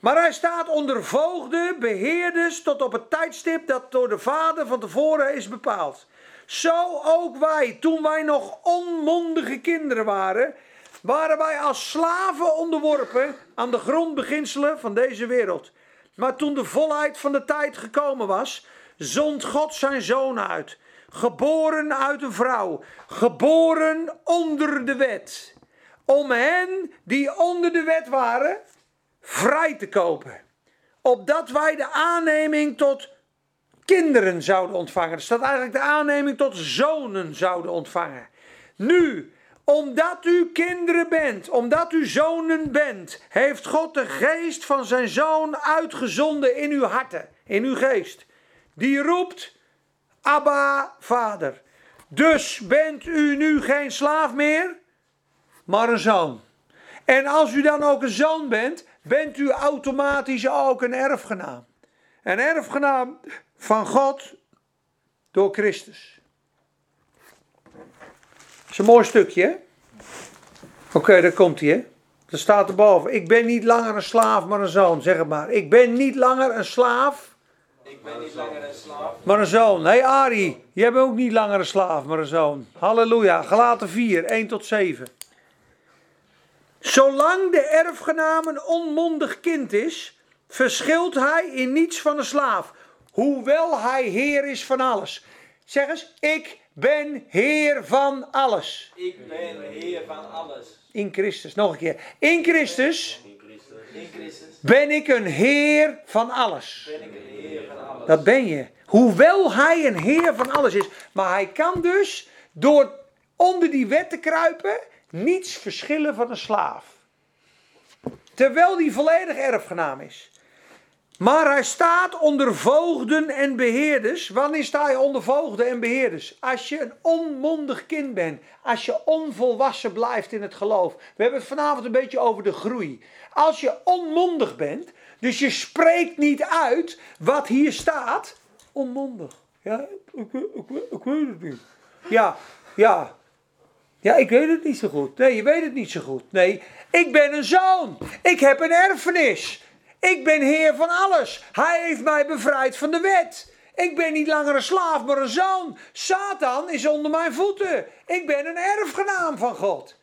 [SPEAKER 1] Maar hij staat onder voogden, beheerders, tot op het tijdstip dat door de vader van tevoren is bepaald. Zo ook wij, toen wij nog onmondige kinderen waren, waren wij als slaven onderworpen aan de grondbeginselen van deze wereld. Maar toen de volheid van de tijd gekomen was, zond God zijn zoon uit geboren uit een vrouw, geboren onder de wet, om hen die onder de wet waren vrij te kopen, opdat wij de aanneming tot kinderen zouden ontvangen. Er staat eigenlijk de aanneming tot zonen zouden ontvangen. Nu, Omdat u kinderen bent, omdat u zonen bent, heeft God de geest van zijn zoon uitgezonden in uw harten, in uw geest. Die roept, Abba, vader. Dus bent u nu geen slaaf meer, maar een zoon. En als u dan ook een zoon bent, bent u automatisch ook een erfgenaam. Een erfgenaam van God door Christus. Dat is een mooi stukje, hè? Oké, daar komt hij, hè? Er staat erboven. Ik ben niet langer een slaaf, maar een zoon. Zeg het maar. Ik ben niet langer een slaaf,
[SPEAKER 3] Ik ben niet langer een slaaf.
[SPEAKER 1] maar een zoon. Nee, Ari, jij bent ook niet langer een slaaf, maar een zoon. Halleluja. Gelaten 4, 1 tot 7. Zolang de erfgenaam een onmondig kind is, verschilt hij in niets van een slaaf. Hoewel hij heer is van alles. Zeg eens, ik ben heer van alles.
[SPEAKER 3] Ik ben heer van alles.
[SPEAKER 1] In Christus, nog een keer. In Christus
[SPEAKER 2] In Christus.
[SPEAKER 3] In Christus
[SPEAKER 1] ben ik een heer van alles.
[SPEAKER 3] ben ik een heer van alles.
[SPEAKER 1] Dat ben je. Hoewel hij een heer van alles is. Maar hij kan dus door onder die wet te kruipen niets verschillen van een slaaf. Terwijl hij volledig erfgenaam is. Maar hij staat onder voogden en beheerders. Wanneer sta je onder voogden en beheerders? Als je een onmondig kind bent. Als je onvolwassen blijft in het geloof. We hebben het vanavond een beetje over de groei. Als je onmondig bent, dus je spreekt niet uit wat hier staat. Onmondig. Ja, ik, ik, ik, ik weet het niet. Ja, ja. Ja, ik weet het niet zo goed. Nee, je weet het niet zo goed. Nee, ik ben een zoon. Ik heb een erfenis. Ik ben heer van alles. Hij heeft mij bevrijd van de wet. Ik ben niet langer een slaaf, maar een zoon. Satan is onder mijn voeten. Ik ben een erfgenaam van God.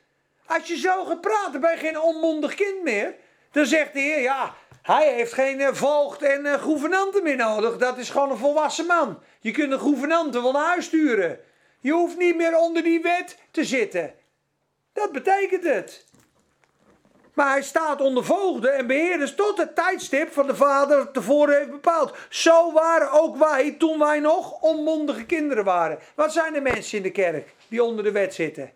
[SPEAKER 1] Als je zo gaat praten, ben je geen onmondig kind meer. Dan zegt de Heer, ja, hij heeft geen eh, voogd en eh, gouvernanten meer nodig. Dat is gewoon een volwassen man. Je kunt een gouvernante wel naar huis sturen. Je hoeft niet meer onder die wet te zitten. Dat betekent het. Maar hij staat onder voogden en beheerders tot het tijdstip van de vader tevoren heeft bepaald. Zo waren ook wij toen wij nog onmondige kinderen waren. Wat zijn de mensen in de kerk die onder de wet zitten?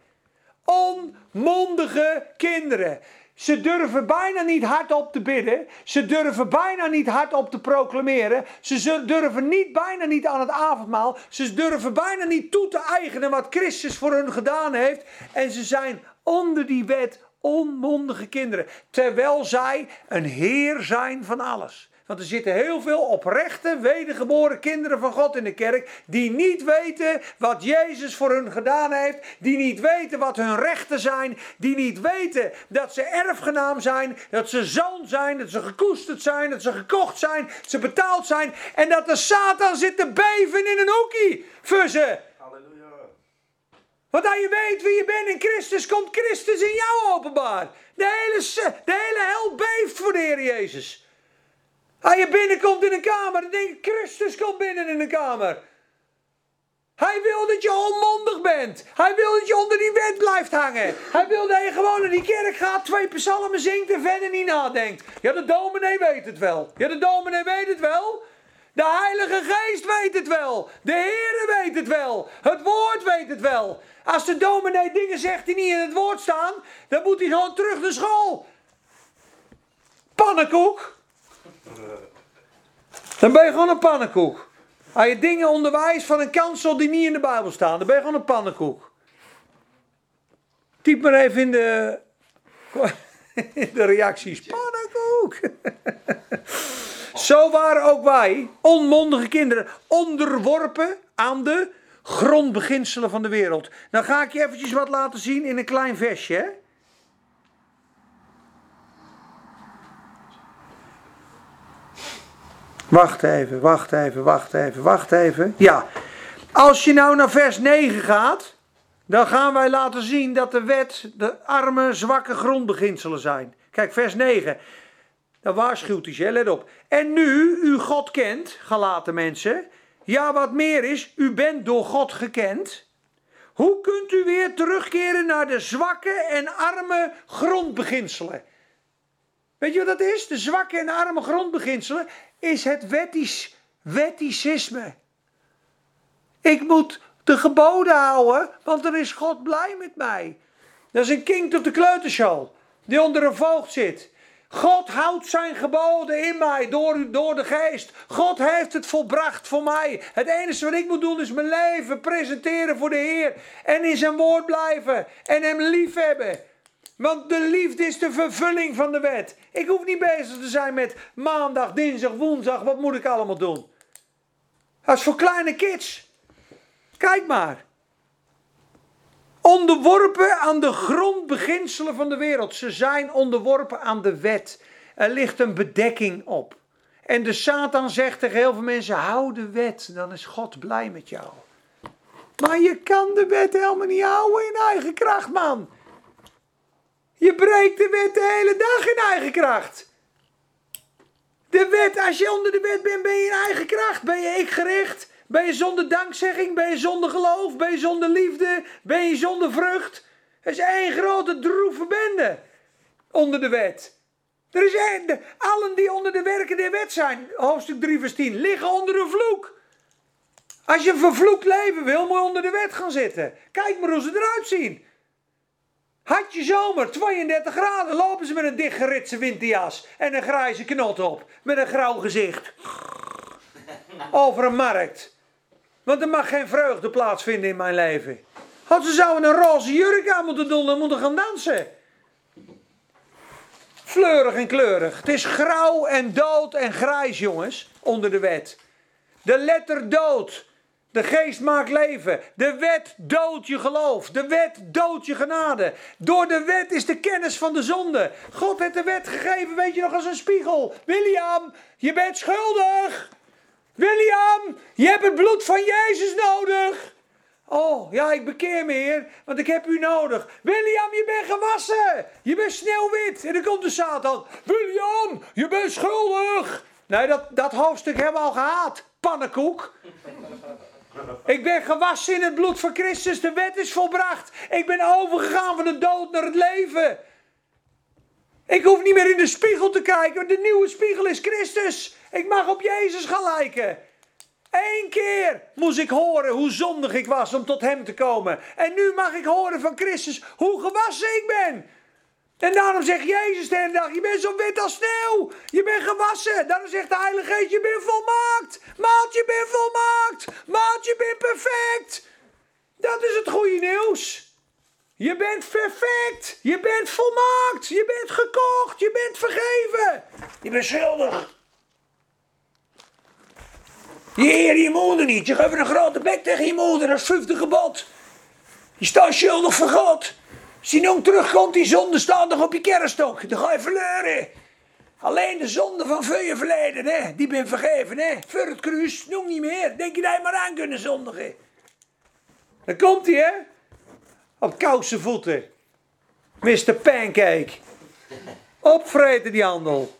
[SPEAKER 1] Onmondige kinderen. Ze durven bijna niet hardop te bidden. Ze durven bijna niet hardop te proclameren. Ze durven niet, bijna niet aan het avondmaal. Ze durven bijna niet toe te eigenen wat Christus voor hun gedaan heeft. En ze zijn onder die wet onmondige kinderen. Terwijl zij een heer zijn van alles. Want er zitten heel veel oprechte, wedergeboren kinderen van God in de kerk. die niet weten wat Jezus voor hun gedaan heeft. Die niet weten wat hun rechten zijn. Die niet weten dat ze erfgenaam zijn. Dat ze zoon zijn. Dat ze gekoesterd zijn. Dat ze gekocht zijn. Dat ze betaald zijn. En dat de Satan zit te beven in een hoekie. Want als je weet wie je bent in Christus, komt Christus in jou openbaar. De hele, de hele hel beeft voor de Heer Jezus. Als je binnenkomt in een kamer, dan denk je, Christus komt binnen in een kamer. Hij wil dat je onmondig bent. Hij wil dat je onder die wet blijft hangen. Hij wil dat je gewoon naar die kerk gaat, twee psalmen zingt en verder niet nadenkt. Ja, de dominee weet het wel. Ja, de dominee weet het wel. De Heilige Geest weet het wel. De Heere weet het wel. Het Woord weet het wel. Als de dominee dingen zegt die niet in het Woord staan, dan moet hij gewoon terug naar school. Pannenkoek. Dan ben je gewoon een pannenkoek. Als je dingen onderwijst van een kansel die niet in de Bijbel staan, dan ben je gewoon een pannenkoek. Typ maar even in de, [LAUGHS] in de reacties. Pannenkoek. [LAUGHS] Zo waren ook wij, onmondige kinderen, onderworpen aan de grondbeginselen van de wereld. Dan ga ik je eventjes wat laten zien in een klein versje. Wacht even, wacht even, wacht even, wacht even. Ja, als je nou naar vers 9 gaat, dan gaan wij laten zien dat de wet de arme, zwakke grondbeginselen zijn. Kijk, vers 9. Waarschuwt hij ze, let op. En nu u God kent, gelaten mensen. Ja, wat meer is, u bent door God gekend. Hoe kunt u weer terugkeren naar de zwakke en arme grondbeginselen? Weet je wat dat is? De zwakke en arme grondbeginselen is het wettisch, wetticisme. Ik moet de geboden houden, want dan is God blij met mij. Dat is een kind op de kleuterschool. Die onder een voogd zit. God houdt zijn geboden in mij door, door de geest. God heeft het volbracht voor mij. Het enige wat ik moet doen is mijn leven presenteren voor de Heer. En in zijn woord blijven. En hem liefhebben. Want de liefde is de vervulling van de wet. Ik hoef niet bezig te zijn met maandag, dinsdag, woensdag. Wat moet ik allemaal doen? Dat is voor kleine kids. Kijk maar. Onderworpen aan de grondbeginselen van de wereld. Ze zijn onderworpen aan de wet. Er ligt een bedekking op. En de Satan zegt tegen heel veel mensen: hou de wet, dan is God blij met jou. Maar je kan de wet helemaal niet houden in eigen kracht, man. Je breekt de wet de hele dag in eigen kracht. De wet, als je onder de wet bent, ben je in eigen kracht. Ben je ik gericht? Ben je zonder dankzegging? Ben je zonder geloof? Ben je zonder liefde? Ben je zonder vrucht? Het is één grote droeve bende onder de wet. Er is één, allen die onder de werken der wet zijn, hoofdstuk 3 vers 10, liggen onder een vloek. Als je een vervloekt leven wil, moet je onder de wet gaan zitten. Kijk maar hoe ze eruit zien. Had je zomer, 32 graden, lopen ze met een dichtgeritse winterjas en een grijze knot op, met een grauw gezicht. Over een markt. Want er mag geen vreugde plaatsvinden in mijn leven. Had ze zouden een roze jurk aan moeten doen en moeten gaan dansen. Fleurig en kleurig. Het is grauw en dood en grijs, jongens, onder de wet. De letter dood. De geest maakt leven. De wet doodt je geloof. De wet doodt je genade. Door de wet is de kennis van de zonde. God heeft de wet gegeven, weet je nog, als een spiegel. William, je bent schuldig. William, je hebt het bloed van Jezus nodig. Oh, ja, ik bekeer me, heer, want ik heb u nodig. William, je bent gewassen. Je bent sneeuwwit. En dan komt de Satan. William, je bent schuldig. Nee, dat, dat hoofdstuk hebben we al gehad. Pannenkoek. Ik ben gewassen in het bloed van Christus. De wet is volbracht. Ik ben overgegaan van de dood naar het leven. Ik hoef niet meer in de spiegel te kijken. De nieuwe spiegel is Christus. Ik mag op Jezus gaan lijken. Eén keer moest ik horen hoe zondig ik was om tot Hem te komen. En nu mag ik horen van Christus hoe gewassen ik ben. En daarom zegt Jezus de hele dag, je bent zo wit als sneeuw. Je bent gewassen. Daarom zegt de Heilige Geest, je bent volmaakt. Maat, je bent volmaakt. Maat, je bent perfect. Dat is het goede nieuws. Je bent perfect. Je bent volmaakt. Je bent gekocht. Je bent vergeven. Je bent schuldig. Je eer je moeder niet. Je geeft een grote bek tegen je moeder. Dat is vijfde gebod. Je staat schuldig voor God. Als jong terugkomt, die zonde staat nog op je kerststok. Dan ga je verleuren. Alleen de zonde van je verleden, hè, die ben vergeven. Hè. Voor het kruis, nog niet meer. Denk je dat je maar aan kunnen zondigen. Dan komt hij, hè. Op kouse voeten. Mr. Pancake. Opvreten die handel.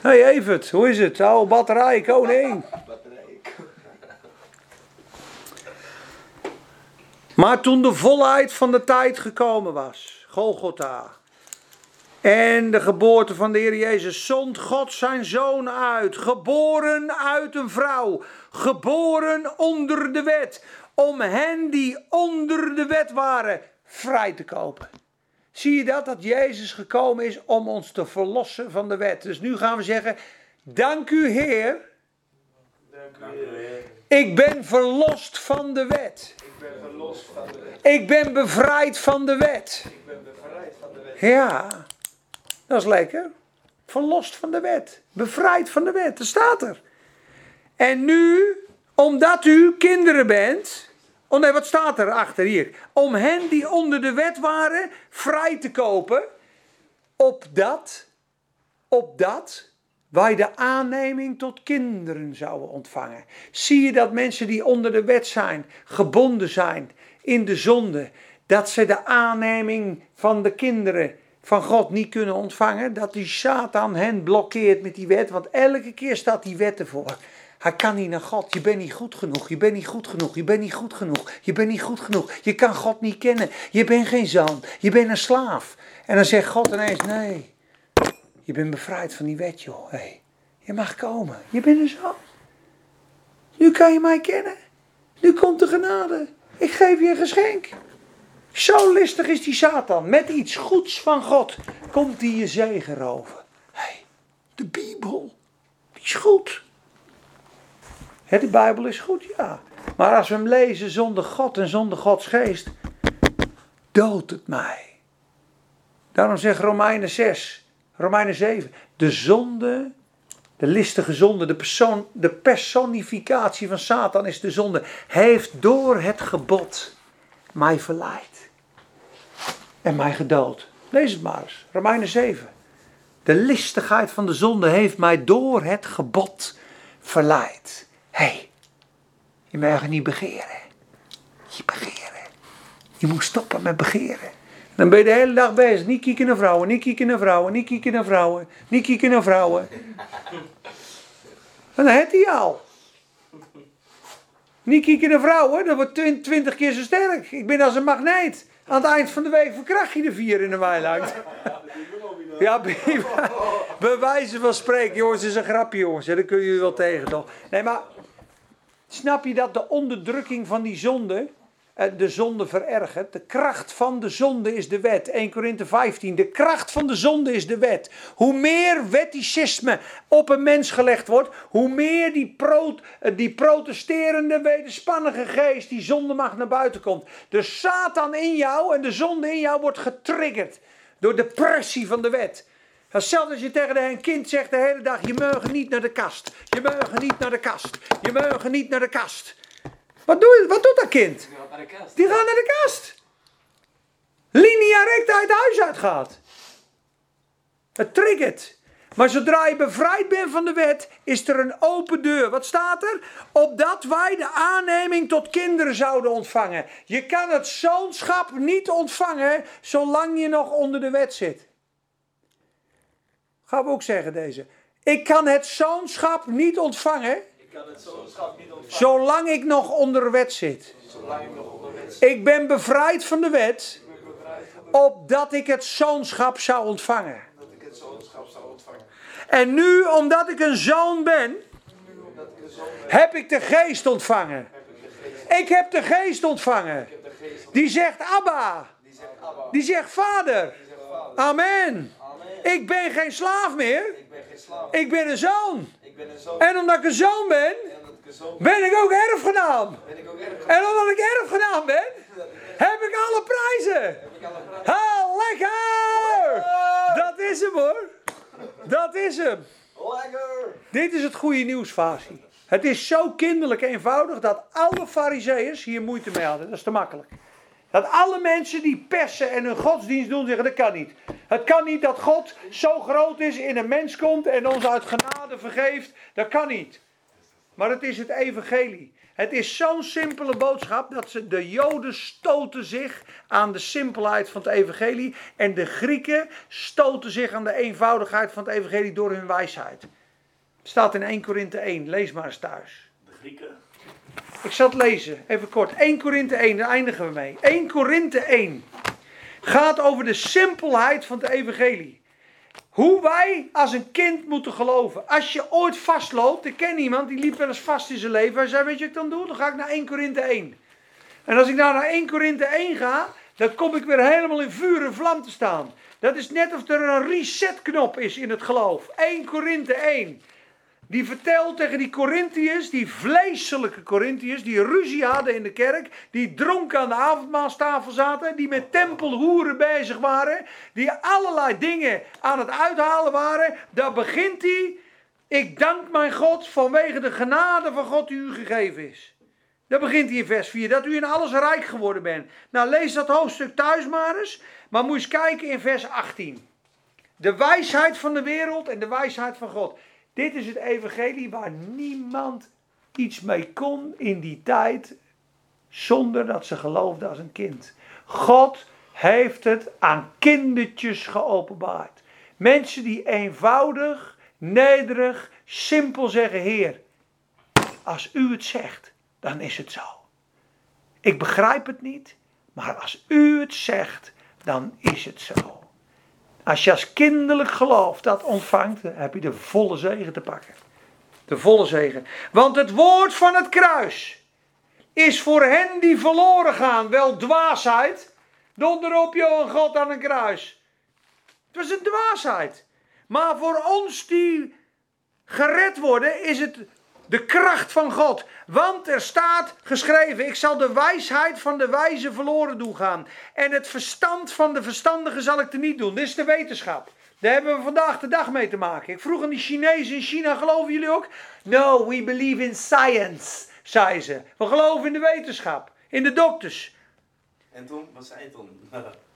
[SPEAKER 1] Hé hey Evert, hoe is het? Oude [LAUGHS] batterij, koning. Maar toen de volheid van de tijd gekomen was, Golgotha, en de geboorte van de Heer Jezus, zond God zijn zoon uit, geboren uit een vrouw, geboren onder de wet, om hen die onder de wet waren vrij te kopen. Zie je dat? Dat Jezus gekomen is om ons te verlossen van de wet. Dus nu gaan we zeggen, dank u Heer,
[SPEAKER 2] Dank u, Heer.
[SPEAKER 1] ik ben verlost van de wet.
[SPEAKER 3] Ik ben verlost van de wet.
[SPEAKER 1] Ik ben bevrijd van de wet.
[SPEAKER 3] Ik ben bevrijd van de wet.
[SPEAKER 1] Ja, dat is lekker. Verlost van de wet. Bevrijd van de wet. Dat staat er. En nu, omdat u kinderen bent. Oh nee, wat staat er achter hier? Om hen die onder de wet waren vrij te kopen. Opdat, opdat wij de aanneming tot kinderen zouden ontvangen. Zie je dat mensen die onder de wet zijn, gebonden zijn in de zonde, dat ze de aanneming van de kinderen van God niet kunnen ontvangen? Dat die Satan hen blokkeert met die wet, want elke keer staat die wet ervoor. Hij kan niet naar God. Je bent niet goed genoeg. Je bent niet goed genoeg. Je bent niet goed genoeg. Je bent niet goed genoeg. Je kan God niet kennen. Je bent geen zoon. Je bent een slaaf. En dan zegt God ineens: Nee, je bent bevrijd van die wet, joh. Hey, je mag komen. Je bent een zoon. Nu kan je mij kennen. Nu komt de genade. Ik geef je een geschenk. Zo listig is die Satan. Met iets goeds van God komt hij je zegen roven. hey, de Bijbel. Is goed. Hè, de Bijbel is goed, ja. Maar als we hem lezen zonder God en zonder Gods geest, doodt het mij. Daarom zegt Romeinen 6, Romeinen 7, de zonde, de listige zonde, de, persoon, de personificatie van Satan is de zonde, heeft door het gebod mij verleid en mij gedood. Lees het maar eens, Romeinen 7. De listigheid van de zonde heeft mij door het gebod verleid. Hé, hey, je mag niet begeren. Je begeren. Je moet stoppen met begeren. Dan ben je de hele dag bezig. Niet kijken naar vrouwen, niet kijken naar vrouwen, niet kijken naar vrouwen, niet kijken naar vrouwen. En dan heeft hij al. Niet kijken naar vrouwen, dat wordt twintig keer zo sterk. Ik ben als een magneet. Aan het eind van de week verkracht je de vier in de weiland. Ja, bij wijze van spreken, jongens, is een grapje, jongens. Daar kun je wel tegen, toch? Nee, maar snap je dat de onderdrukking van die zonde de zonde verergert. De kracht van de zonde is de wet. 1 Korinthe 15. De kracht van de zonde is de wet. Hoe meer wetticisme op een mens gelegd wordt, hoe meer die, eh, die protesterende, wederspannige geest, die zonde mag naar buiten komt. De Satan in jou en de zonde in jou wordt getriggerd door de pressie van de wet. Zelfs als je tegen een kind zegt de hele dag: je mag niet naar de kast. Je mag niet naar de kast. Je mag niet naar de kast. Wat, doe, wat doet dat kind?
[SPEAKER 2] Die gaat naar de kast.
[SPEAKER 1] Die gaat naar de kast. Linea recta uit huis uitgaat. Het triggert. Maar zodra je bevrijd bent van de wet, is er een open deur. Wat staat er? Opdat wij de aanneming tot kinderen zouden ontvangen. Je kan het zoonschap niet ontvangen zolang je nog onder de wet zit. Gaan we ook zeggen deze. Ik kan het zoonschap niet ontvangen
[SPEAKER 4] kan het zoonschap niet ontvangen.
[SPEAKER 1] zolang ik nog onder de wet zit.
[SPEAKER 2] Zolang ik nog onder wet zit.
[SPEAKER 1] Ik ben bevrijd van de wet, opdat ik het zoonschap zou ontvangen.
[SPEAKER 2] dat ik het zoonschap zou ontvangen.
[SPEAKER 1] En nu, omdat ik een zoon ben, heb ik de geest ontvangen.
[SPEAKER 2] ik
[SPEAKER 1] heb de geest ontvangen. Die zegt Abba.
[SPEAKER 2] Die zegt
[SPEAKER 1] Vader. Amen. Ik ben geen slaaf meer.
[SPEAKER 2] Ik ben
[SPEAKER 1] een zoon.
[SPEAKER 2] Ik ben een zoon.
[SPEAKER 1] En omdat ik een zoon ben,
[SPEAKER 2] ben,
[SPEAKER 1] ik ook erfgenaam. En omdat ik erfgenaam ben, [LAUGHS] heb ik alle prijzen. Ha, lekker! Dat is hem hoor. Dat is hem.
[SPEAKER 2] Lekker.
[SPEAKER 1] Dit is het goede nieuws, Fasi. Het is zo kinderlijk eenvoudig dat alle fariseeërs hier moeite mee hadden. Dat is te makkelijk. Dat alle mensen die persen en hun godsdienst doen zeggen dat kan niet. Het kan niet dat God zo groot is, in een mens komt en ons uit genade vergeeft. Dat kan niet. Maar het is het evangelie. Het is zo'n simpele boodschap dat ze, de Joden stoten zich aan de simpelheid van het evangelie. En de Grieken stoten zich aan de eenvoudigheid van het evangelie door hun wijsheid. Het staat in 1 Korinthe 1, lees maar eens thuis.
[SPEAKER 4] De Grieken.
[SPEAKER 1] Ik zal het lezen, even kort. 1 Korinthe 1, daar eindigen we mee. 1 Korinthe 1 gaat over de simpelheid van het evangelie. Hoe wij als een kind moeten geloven. Als je ooit vastloopt, ik ken iemand die liep wel eens vast in zijn leven. Hij zei, weet je wat ik dan doe? Dan ga ik naar 1 Korinthe 1. En als ik nou naar 1 Korinthe 1 ga, dan kom ik weer helemaal in vuur en vlam te staan. Dat is net of er een resetknop is in het geloof. 1 Korinthe 1. Die vertelt tegen die Corinthiërs, die vleeselijke Corinthiërs, die ruzie hadden in de kerk, die dronken aan de avondmaalstafel zaten, die met tempelhoeren bezig waren, die allerlei dingen aan het uithalen waren. Daar begint hij, ik dank mijn God vanwege de genade van God die u gegeven is. Daar begint hij in vers 4, dat u in alles rijk geworden bent. Nou, lees dat hoofdstuk thuis maar eens, maar moet eens kijken in vers 18. De wijsheid van de wereld en de wijsheid van God. Dit is het evangelie waar niemand iets mee kon in die tijd zonder dat ze geloofden als een kind. God heeft het aan kindertjes geopenbaard. Mensen die eenvoudig, nederig, simpel zeggen: Heer, als u het zegt, dan is het zo. Ik begrijp het niet, maar als u het zegt, dan is het zo. Als je als kinderlijk geloof dat ontvangt, dan heb je de volle zegen te pakken. De volle zegen. Want het woord van het kruis is voor hen die verloren gaan wel dwaasheid. Donder op Johan God aan een kruis. Het was een dwaasheid. Maar voor ons die gered worden is het de kracht van God. Want er staat geschreven: Ik zal de wijsheid van de wijze verloren doen gaan. En het verstand van de verstandigen zal ik er niet doen. Dit is de wetenschap. Daar hebben we vandaag de dag mee te maken. Ik vroeg aan die Chinezen in China: geloven jullie ook? No, we believe in science, zei ze. We geloven in de wetenschap, in de dokters.
[SPEAKER 2] En toen, wat zei je toen? [LAUGHS]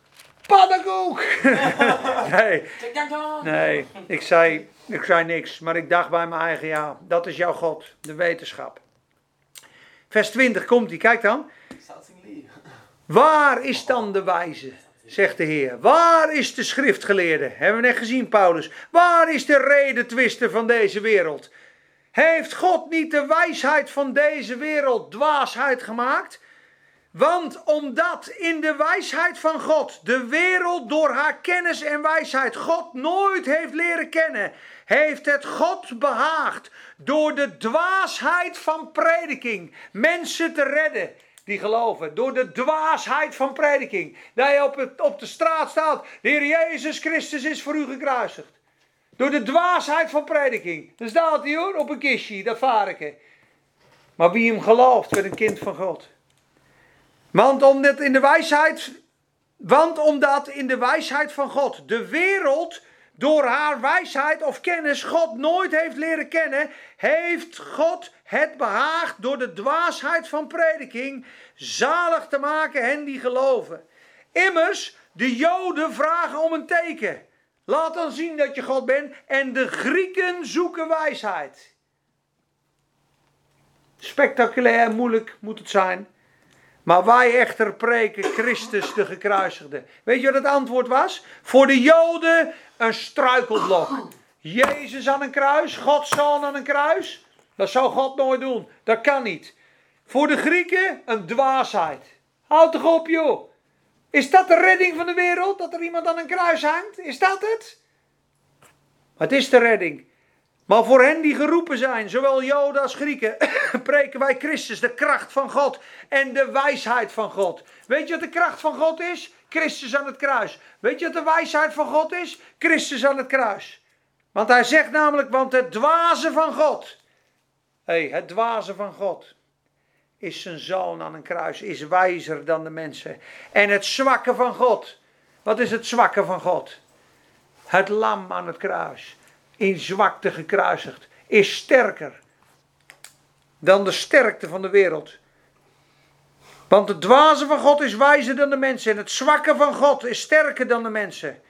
[SPEAKER 1] Pannenkoek! [LAUGHS] nee, nee, ik zei, ik zei niks, maar ik dacht bij mijn eigen, ja, dat is jouw God, de wetenschap. Vers 20 komt hij, kijk dan. Waar is dan de wijze, zegt de Heer? Waar is de schriftgeleerde? Hebben we net gezien, Paulus. Waar is de redetwister van deze wereld? Heeft God niet de wijsheid van deze wereld dwaasheid gemaakt? Want omdat in de wijsheid van God de wereld door haar kennis en wijsheid God nooit heeft leren kennen, heeft het God behaagd door de dwaasheid van prediking mensen te redden die geloven. Door de dwaasheid van prediking. Dat je op, het, op de straat staat, de Heer Jezus Christus is voor u gekruisigd. Door de dwaasheid van prediking. Dan staat hij hoor, op een kistje, dat varken. Maar wie hem gelooft, werd een kind van God. Want omdat in de wijsheid, want omdat in de wijsheid van God de wereld door haar wijsheid of kennis God nooit heeft leren kennen, heeft God het behaagd door de dwaasheid van prediking zalig te maken hen die geloven. Immers, de Joden vragen om een teken. Laat dan zien dat je God bent. En de Grieken zoeken wijsheid. Spectaculair moeilijk moet het zijn. Maar wij echter preken Christus de gekruisigde. Weet je wat het antwoord was? Voor de Joden een struikelblok. Jezus aan een kruis, Gods zoon aan een kruis. Dat zou God nooit doen. Dat kan niet. Voor de Grieken een dwaasheid. Houd toch op joh. Is dat de redding van de wereld? Dat er iemand aan een kruis hangt? Is dat het? Het is de redding. Maar voor hen die geroepen zijn, zowel Joden als Grieken, [COUGHS] preken wij Christus, de kracht van God en de wijsheid van God. Weet je wat de kracht van God is? Christus aan het kruis. Weet je wat de wijsheid van God is? Christus aan het kruis. Want hij zegt namelijk, want het dwaze van God, hey, het dwaze van God, is zijn zoon aan een kruis, is wijzer dan de mensen. En het zwakke van God, wat is het zwakke van God? Het lam aan het kruis in zwakte gekruisigd, is sterker dan de sterkte van de wereld. Want het dwaze van God is wijzer dan de mensen en het zwakke van God is sterker dan de mensen.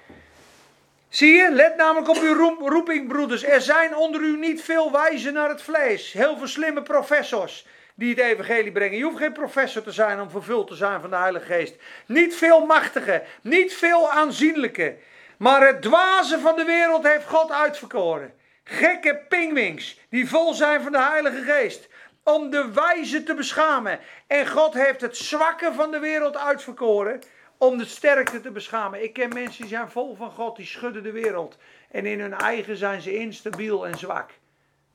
[SPEAKER 1] Zie je, let namelijk op uw roeping, broeders. Er zijn onder u niet veel wijzen naar het vlees. Heel veel slimme professors die het evangelie brengen. Je hoeft geen professor te zijn om vervuld te zijn van de Heilige Geest. Niet veel machtige, niet veel aanzienlijke. Maar het dwaze van de wereld heeft God uitverkoren. Gekke pingwings die vol zijn van de Heilige Geest. Om de wijze te beschamen. En God heeft het zwakke van de wereld uitverkoren. Om de sterkte te beschamen. Ik ken mensen die zijn vol van God. Die schudden de wereld. En in hun eigen zijn ze instabiel en zwak.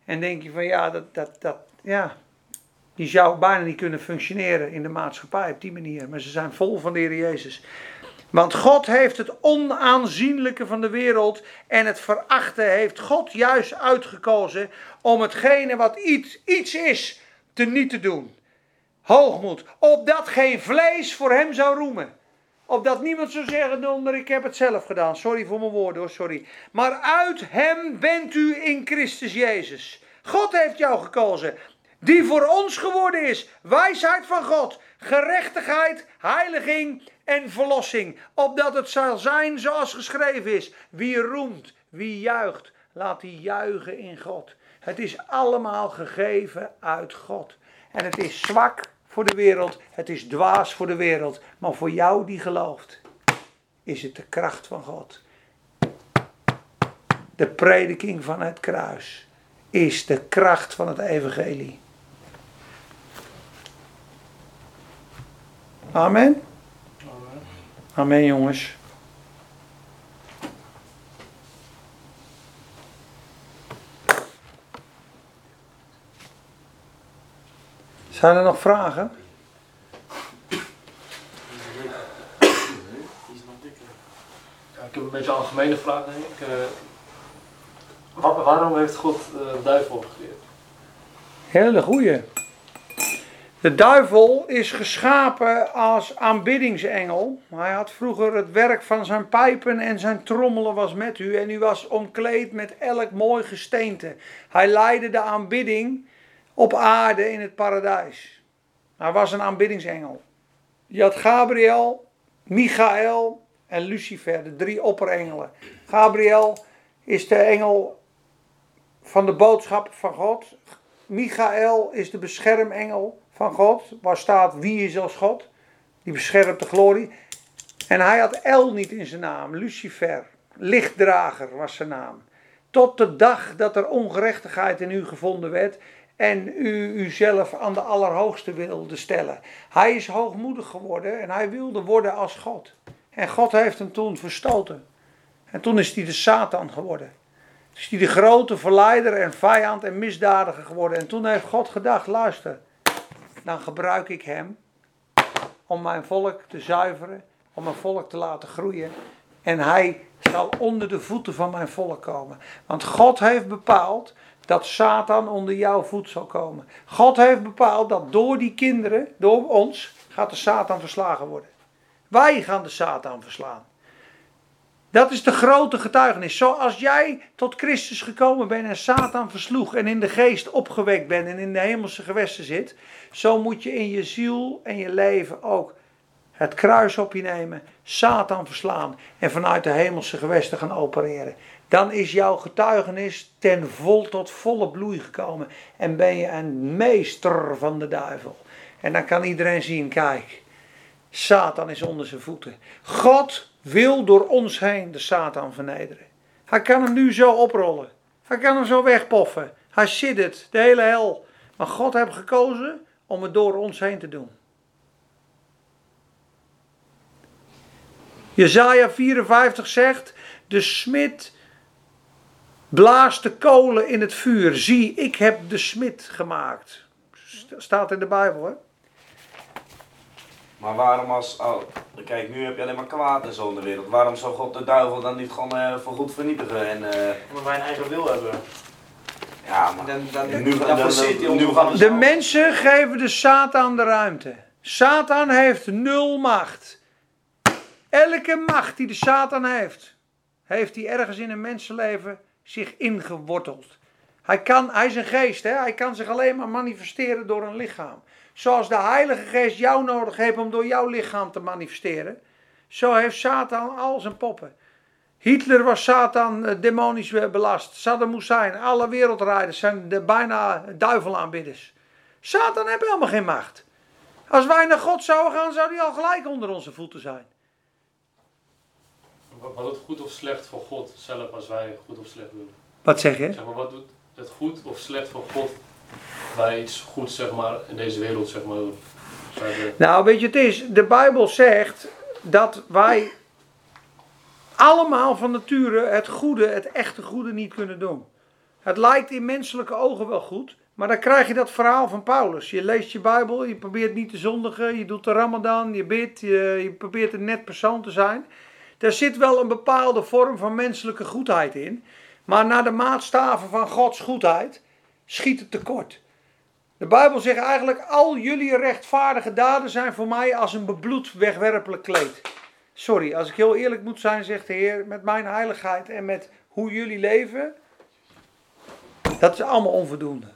[SPEAKER 1] En denk je van ja, dat, dat, dat, ja, die zou bijna niet kunnen functioneren in de maatschappij op die manier. Maar ze zijn vol van de Heer Jezus. Want God heeft het onaanzienlijke van de wereld en het verachten heeft God juist uitgekozen om hetgene wat iets, iets is te niet te doen. Hoogmoed, opdat geen vlees voor hem zou roemen. Opdat niemand zou zeggen, donder, ik heb het zelf gedaan. Sorry voor mijn woorden hoor, sorry. Maar uit hem bent u in Christus Jezus. God heeft jou gekozen. Die voor ons geworden is. Wijsheid van God. Gerechtigheid, heiliging en verlossing. Opdat het zal zijn zoals geschreven is. Wie roemt, wie juicht, laat die juichen in God. Het is allemaal gegeven uit God. En het is zwak voor de wereld, het is dwaas voor de wereld. Maar voor jou die gelooft, is het de kracht van God. De prediking van het kruis is de kracht van het evangelie. Amen. Amen, jongens. Zijn er nog vragen?
[SPEAKER 5] Ja, ik heb een beetje een algemene vraag, denk ik. Eh, wa- waarom heeft God eh, de duivel gecreëerd?
[SPEAKER 1] Hele goeie. De duivel is geschapen als aanbiddingsengel. Hij had vroeger het werk van zijn pijpen en zijn trommelen was met u. En u was omkleed met elk mooi gesteente. Hij leidde de aanbidding op aarde in het paradijs. Hij was een aanbiddingsengel. Je had Gabriel, Michael en Lucifer, de drie opperengelen. Gabriel is de engel van de boodschap van God. Michael is de beschermengel van God, waar staat wie is als God. Die beschermt de glorie. En hij had El niet in zijn naam, Lucifer, lichtdrager was zijn naam. Tot de dag dat er ongerechtigheid in u gevonden werd en u uzelf aan de Allerhoogste wilde stellen. Hij is hoogmoedig geworden en hij wilde worden als God. En God heeft hem toen verstoten. En toen is hij de Satan geworden. Is hij de grote verleider en vijand en misdadiger geworden. En toen heeft God gedacht, luister, dan gebruik ik hem om mijn volk te zuiveren, om mijn volk te laten groeien. En hij zal onder de voeten van mijn volk komen. Want God heeft bepaald dat Satan onder jouw voet zal komen. God heeft bepaald dat door die kinderen, door ons, gaat de Satan verslagen worden. Wij gaan de Satan verslaan. Dat is de grote getuigenis. Zoals jij tot Christus gekomen bent en Satan versloeg en in de geest opgewekt bent en in de hemelse gewesten zit, zo moet je in je ziel en je leven ook het kruis op je nemen, Satan verslaan en vanuit de hemelse gewesten gaan opereren. Dan is jouw getuigenis ten vol tot volle bloei gekomen en ben je een meester van de duivel. En dan kan iedereen zien, kijk, Satan is onder zijn voeten. God wil door ons heen de Satan vernederen. Hij kan hem nu zo oprollen. Hij kan hem zo wegpoffen. Hij zit het, de hele hel. Maar God heeft gekozen om het door ons heen te doen. Jezaja 54 zegt, de smid blaast de kolen in het vuur. Zie, ik heb de smid gemaakt. Staat in de Bijbel, hè?
[SPEAKER 2] Maar waarom als... Oh, kijk, nu heb je alleen maar kwaad en zo in de wereld. Waarom zou God de duivel dan niet gewoon eh voor goed vernietigen? En, eh,
[SPEAKER 4] Omdat wij een eigen wil hebben.
[SPEAKER 2] ja, maar...
[SPEAKER 4] Dan, dan,
[SPEAKER 2] Nu-
[SPEAKER 4] dan,
[SPEAKER 2] dan-
[SPEAKER 4] hij
[SPEAKER 2] gaan
[SPEAKER 1] De mensen geven de Satan de ruimte. Satan heeft nul macht. Elke macht die de Satan heeft, heeft hij ergens in een mensenleven zich ingeworteld. Hij, kan, hij is een geest, hè? hij kan zich alleen maar manifesteren door een lichaam. Zoals de Heilige Geest jou nodig heeft om door jouw lichaam te manifesteren, zo heeft Satan al zijn poppen. Hitler was Satan eh, demonisch belast. Saddam Hussein, alle wereldrijders zijn de bijna duivelaanbidders. Satan heeft helemaal geen macht. Als wij naar God zouden gaan, zou hij al gelijk onder onze voeten zijn.
[SPEAKER 5] Wat wat doet goed of slecht voor God zelf als wij goed of slecht doen?
[SPEAKER 1] Wat zeg je?
[SPEAKER 5] Zeg maar, wat doet het goed of slecht voor God wij iets goeds zeg maar, in deze wereld zeg maar,
[SPEAKER 1] Nou, weet je, het is, de Bijbel zegt dat wij allemaal van nature het goede, het echte goede niet kunnen doen. Het lijkt in menselijke ogen wel goed, maar dan krijg je dat verhaal van Paulus. Je leest je Bijbel, je probeert niet te zondigen, je doet de Ramadan, je bidt, je, je probeert een net persoon te zijn. Daar zit wel een bepaalde vorm van menselijke goedheid in, maar naar de maatstaven van Gods goedheid schiet het tekort. De Bijbel zegt eigenlijk: al jullie rechtvaardige daden zijn voor mij als een bebloed wegwerpelijk kleed. Sorry, als ik heel eerlijk moet zijn, zegt de Heer, met mijn heiligheid en met hoe jullie leven, dat is allemaal onvoldoende.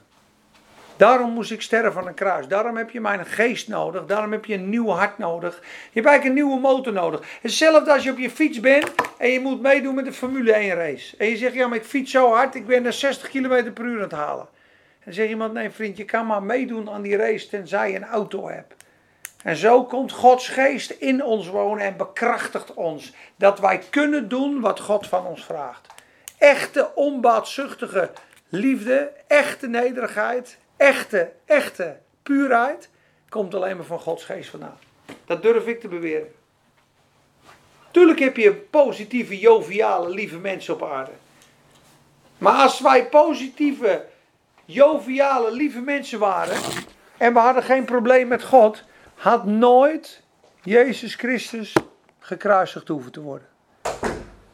[SPEAKER 1] Daarom moest ik sterven aan een kruis. Daarom heb je mijn geest nodig. Daarom heb je een nieuw hart nodig. Je hebt eigenlijk een nieuwe motor nodig. Hetzelfde als je op je fiets bent en je moet meedoen met de Formule 1 race. En je zegt, ja maar ik fiets zo hard, ik ben er 60 km per uur aan het halen. En zegt iemand, nee vriend, je kan maar meedoen aan die race tenzij je een auto hebt. En zo komt Gods geest in ons wonen en bekrachtigt ons. Dat wij kunnen doen wat God van ons vraagt. Echte onbaatzuchtige liefde, echte nederigheid, echte, echte puurheid komt alleen maar van Gods geest vandaan. Dat durf ik te beweren. Tuurlijk heb je positieve, joviale, lieve mensen op aarde. Maar als wij positieve, joviale, lieve mensen waren, en we hadden geen probleem met God, had nooit Jezus Christus gekruisigd hoeven te worden.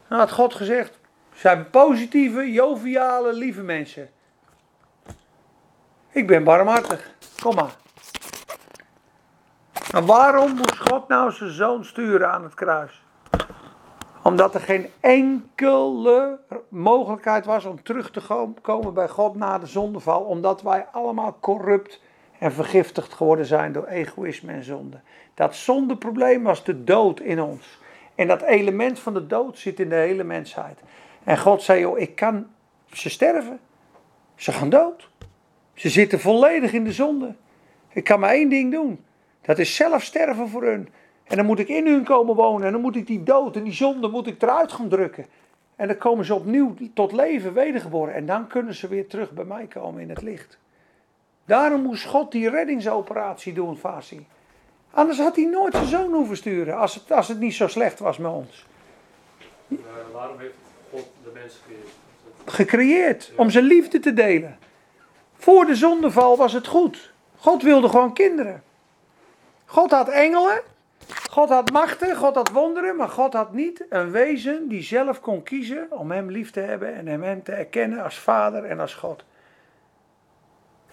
[SPEAKER 1] Dan had God gezegd, zijn positieve, joviale, lieve mensen. Ik ben barmhartig, kom maar. Maar waarom moest God nou zijn zoon sturen aan het kruis? Omdat er geen enkele mogelijkheid was om terug te komen bij God na de zondeval. Omdat wij allemaal corrupt en vergiftigd geworden zijn door egoïsme en zonde. Dat zondeprobleem was de dood in ons. En dat element van de dood zit in de hele mensheid. En God zei, joh, ik kan ze sterven. Ze gaan dood. Ze zitten volledig in de zonde. Ik kan maar één ding doen. Dat is zelf sterven voor hun. En dan moet ik in hun komen wonen. En dan moet ik die dood en die zonde moet ik eruit gaan drukken. En dan komen ze opnieuw tot leven wedergeboren. En dan kunnen ze weer terug bij mij komen in het licht. Daarom moest God die reddingsoperatie doen, Fasi. Anders had hij nooit zijn zoon hoeven sturen. Als het, als het niet zo slecht was met ons.
[SPEAKER 5] Waarom heeft God de mens gecreëerd?
[SPEAKER 1] Gecreëerd. Om zijn liefde te delen. Voor de zondeval was het goed. God wilde gewoon kinderen. God had engelen. God had machten, God had wonderen, maar God had niet een wezen die zelf kon kiezen om hem lief te hebben en hem, hem te erkennen als vader en als God.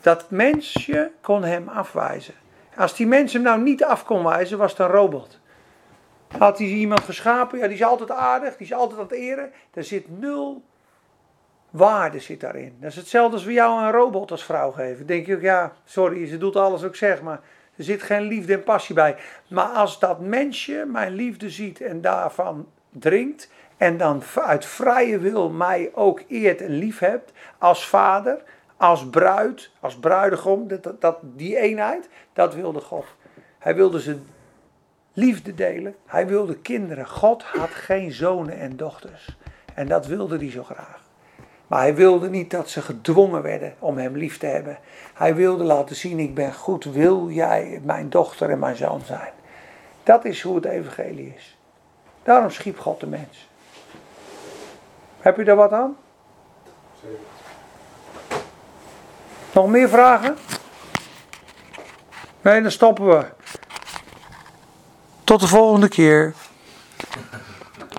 [SPEAKER 1] Dat mensje kon hem afwijzen. Als die mens hem nou niet af kon wijzen, was het een robot. Had hij iemand geschapen, ja, die is altijd aardig, die is altijd aan het eren. Er zit nul waarde zit daarin. Dat is hetzelfde als we jou een robot als vrouw geven. Denk je ook, ja, sorry, ze doet alles ik zeg, maar er zit geen liefde en passie bij. Maar als dat mensje mijn liefde ziet en daarvan drinkt. En dan uit vrije wil mij ook eert en lief hebt. Als vader, als bruid, als bruidegom. Dat, die eenheid, dat wilde God. Hij wilde zijn liefde delen. Hij wilde kinderen. God had geen zonen en dochters. En dat wilde hij zo graag. Maar hij wilde niet dat ze gedwongen werden om hem lief te hebben. Hij wilde laten zien, ik ben goed, wil jij mijn dochter en mijn zoon zijn? Dat is hoe het evangelie is. Daarom schiep God de mens. Heb je daar wat aan? Nog meer vragen? Nee, dan stoppen we. Tot de volgende keer.